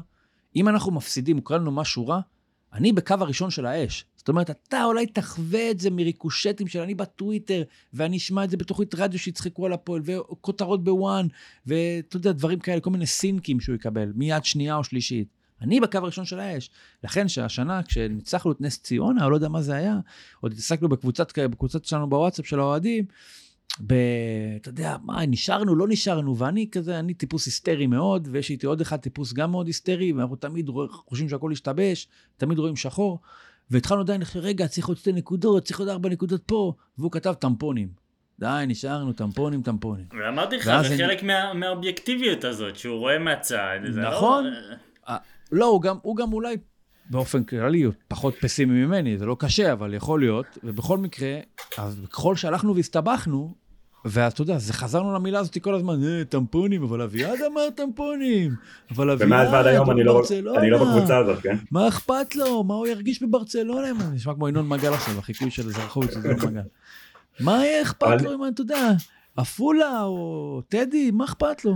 אם אנחנו מפסידים, קורא לנו משהו רע, אני בקו הראשון של האש. זאת אומרת, אתה אולי תחווה את זה מריקושטים של אני בטוויטר, ואני אשמע את זה בתוכנית רדיו שיצחקו על הפועל, וכותרות בוואן, ואתה יודע, דברים כאלה, כל מיני סינקים שהוא יקבל, מיד שנייה או שלישית. אני בקו הראשון של האש. לכן שהשנה, כשניצחנו את נס ציונה, או לא יודע מה זה היה, עוד התעסקנו בקבוצת, בקבוצת שלנו בוואטסאפ של האוהדים, ב... אתה יודע, מה, נשארנו, לא נשארנו, ואני כזה, אני טיפוס היסטרי מאוד, ויש איתי עוד אחד טיפוס גם מאוד היסטרי, ואנחנו תמיד רוא- חושבים שהכל השתבש, תמיד רואים שחור, והתחלנו עדיין, רגע, צריך עוד שתי נקודות, צריך עוד ארבע נקודות פה, והוא כתב טמפונים. די, נשארנו, טמפונים, טמפונים. ואמרתי לך, זה אני- חלק מה- מהאובייקטיביות הזאת, שהוא רואה מהצד. לא- נכון. לא, הוא גם, הוא גם אולי באופן כללי הוא פחות פסימי ממני, זה לא קשה, אבל יכול להיות. ובכל מקרה, אז ככל שהלכנו והסתבכנו, ואתה יודע, זה חזרנו למילה הזאת כל הזמן, אה, טמפונים, אבל אביעד אמר טמפונים. אבל אביעד, ומאז ועד היום אני לא. אני לא בקבוצה הזאת, כן? מה אכפת לו? מה הוא ירגיש בברצלונה? מה, נשמע כמו ינון מגל עכשיו, החיקוי של אזרחות של ינון מגל. מה יהיה אכפת לו אם, אתה יודע, עפולה או טדי, מה אכפת לו?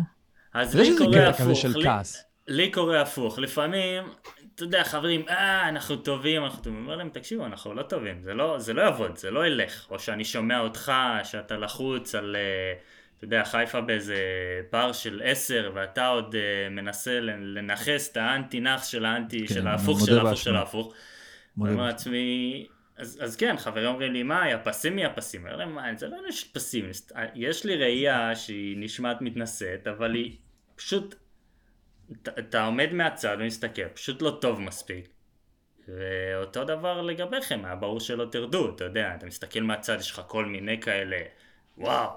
אז לי קורה הפוך. לי קורה הפוך. לפעמים, אתה יודע, חברים, אה, אנחנו טובים, אנחנו טובים. אומר להם, תקשיבו, אנחנו לא טובים. זה לא, זה לא יעבוד, זה לא ילך. או שאני שומע אותך, שאתה לחוץ על, אה, אתה יודע, חיפה באיזה פער של עשר, ואתה עוד אה, מנסה לנכס את האנטי נאחס של האנטי, כן, של ההפוך של ההפוך. של ההפוך. אני אומר. לעצמי, אז, אז כן, חברים אומרים לי, מה, יא פסימי, יא פסימי. אני אומר להם, זה לא של פסימי. יש לי ראייה שהיא נשמעת מתנשאת, אבל היא פשוט, אתה, עומד מהצד ומסתכל, פשוט לא טוב מספיק. ואותו דבר לגביכם, היה ברור שלא תרדו, אתה יודע, אתה מסתכל מהצד, יש לך כל מיני כאלה, וואו,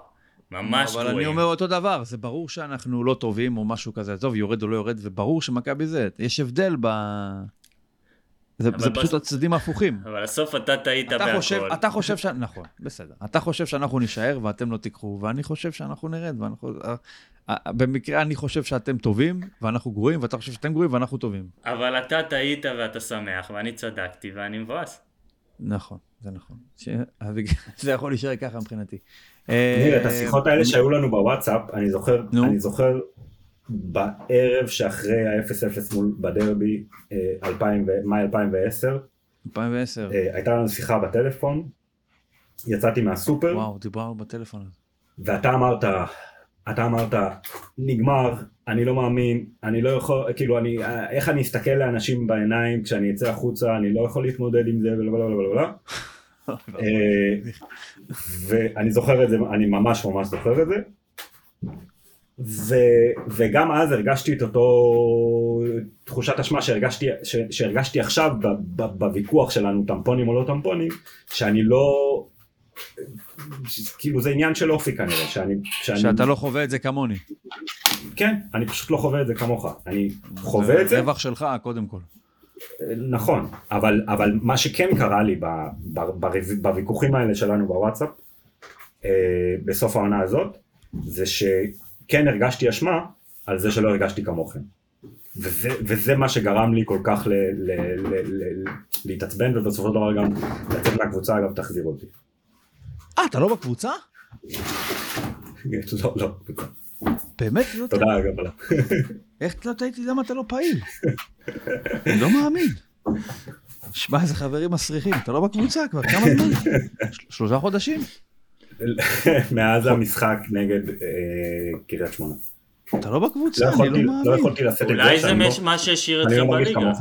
ממש אבל גרועים. אני אומר אותו דבר, זה ברור שאנחנו לא טובים או משהו כזה, עזוב, יורד או לא יורד, וברור שמכבי זה, יש הבדל ב... זה, זה בס- פשוט הצדדים ההפוכים. אבל בסוף אתה טעית בהכל. חושב, אתה חושב ש... נכון, בסדר. אתה חושב שאנחנו נישאר ואתם לא תיקחו, ואני חושב שאנחנו נרד, ואנחנו... אה, אה, במקרה אני חושב שאתם טובים, ואנחנו גרועים, ואתה חושב שאתם גרועים ואנחנו טובים. אבל אתה טעית ואתה שמח, ואני צדקתי ואני מבואס. נכון, זה נכון. ש... זה יכול להישאר ככה מבחינתי. ניר, את אה, השיחות האלה שהיו לנו בוואטסאפ, אני זוכר. אני זוכר בערב שאחרי ה-0-0 מול בדרבי, אה, 2000 ו- מאי 2010, 2010, אה, הייתה לנו שיחה בטלפון, יצאתי מהסופר, וואו, דיברנו בטלפון. ואתה אמרת, אתה אמרת, נגמר, אני לא מאמין, אני לא יכול, כאילו, אני, איך אני אסתכל לאנשים בעיניים כשאני אצא החוצה, אני לא יכול להתמודד עם זה, ולא, ולא, ולא, ולא. אה, ואני זוכר את זה, אני ממש ממש זוכר את זה. ו, וגם אז הרגשתי את אותו תחושת אשמה שהרגשתי, ש, שהרגשתי עכשיו ב, ב, בוויכוח שלנו טמפונים או לא טמפונים, שאני לא, כאילו זה עניין של אופי כנראה, שאני, שאני, שאתה לא חווה את זה כמוני. כן, אני פשוט לא חווה את זה כמוך, אני חווה את זה, רווח שלך, קודם כל. נכון, אבל, אבל מה שכן קרה לי ב, ב, ב, בוויכוחים האלה שלנו בוואטסאפ, אה, בסוף העונה הזאת, זה שכן הרגשתי אשמה על זה שלא הרגשתי כמוכם. וזה, וזה מה שגרם לי כל כך ל, ל, ל, ל, להתעצבן, ובסופו של דבר גם לצאת מהקבוצה, אגב, תחזיר אותי. אה, אתה לא בקבוצה? לא, לא. באמת? לא תודה אגב. איך לא טעיתי למה אתה לא פעיל? אני לא מאמין. שמע, איזה חברים מסריחים, אתה לא בקבוצה כבר, כמה זמן? של- שלושה חודשים? מאז המשחק נגד אה, קריית שמונה. אתה לא לא בקבוצה, אני יכולתי- לא לא מאמין. יכולתי לשאת את זה אולי זה לא- מה שהשאיר אני לא אתכם בליגה.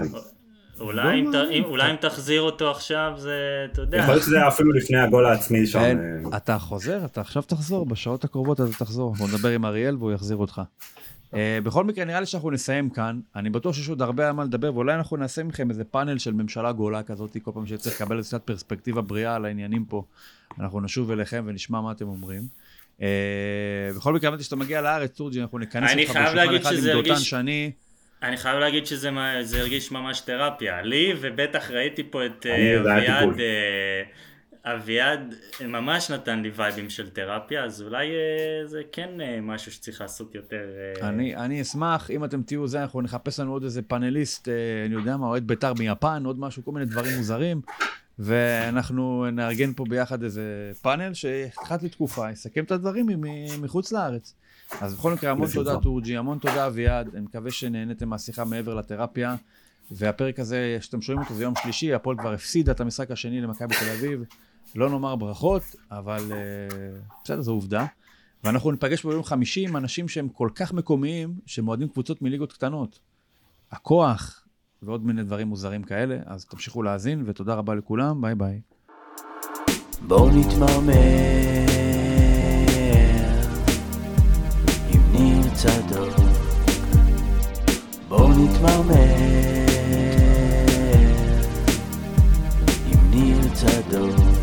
אולי אם תחזיר אותו עכשיו זה, אתה יודע. יכול להיות שזה היה אפילו לפני הגול העצמי שם. אה, אתה חוזר, אתה עכשיו תחזור, בשעות הקרובות אתה תחזור. בוא נדבר עם אריאל והוא יחזיר אותך. Uh, בכל מקרה, נראה לי שאנחנו נסיים כאן. אני בטוח שיש עוד הרבה על מה לדבר, ואולי אנחנו נעשה מכם איזה פאנל של ממשלה גולה כזאת, כל פעם שצריך לקבל קצת פרספקטיבה בריאה על העניינים פה. אנחנו נשוב אליכם ונשמע מה אתם אומרים. Uh, בכל מקרה, אמרתי שאתה מגיע לארץ, תורג'י, אנחנו נכנס אני אותך בשולחן אחד עם דותן שני. אני חייב להגיד שזה הרגיש ממש תרפיה. לי, ובטח ראיתי פה את אה, אביעד. אה, אביעד ממש נתן לי וייבים של תרפיה, אז אולי אה, זה כן אה, משהו שצריך לעשות יותר. אה, אני, אני אשמח, אם אתם תהיו זה, אנחנו נחפש לנו עוד איזה פאנליסט, אה, אני יודע מה, אוהד בית"ר מיפן, עוד משהו, כל מיני דברים מוזרים, ואנחנו נארגן פה ביחד איזה פאנל שאחת לתקופה יסכם את הדברים מחוץ לארץ. אז בכל מקרה, המון. תודה טורג'י, המון תודה אביעד, אני מקווה שנהניתם מהשיחה מעבר לתרפיה, והפרק הזה, שאתם שומעים אותו, זה יום שלישי, הפועל כבר הפסידה את המשחק השני למכבי תל אביב, לא נאמר ברכות, אבל אה, בסדר, זו עובדה. ואנחנו ניפגש ביום חמישי עם אנשים שהם כל כך מקומיים, שמועדים קבוצות מליגות קטנות. הכוח ועוד מיני דברים מוזרים כאלה, אז תמשיכו להאזין, ותודה רבה לכולם, ביי ביי. בואו נתמרמר עם ניר צדוק בואו נתמרמר עם ניר צדוק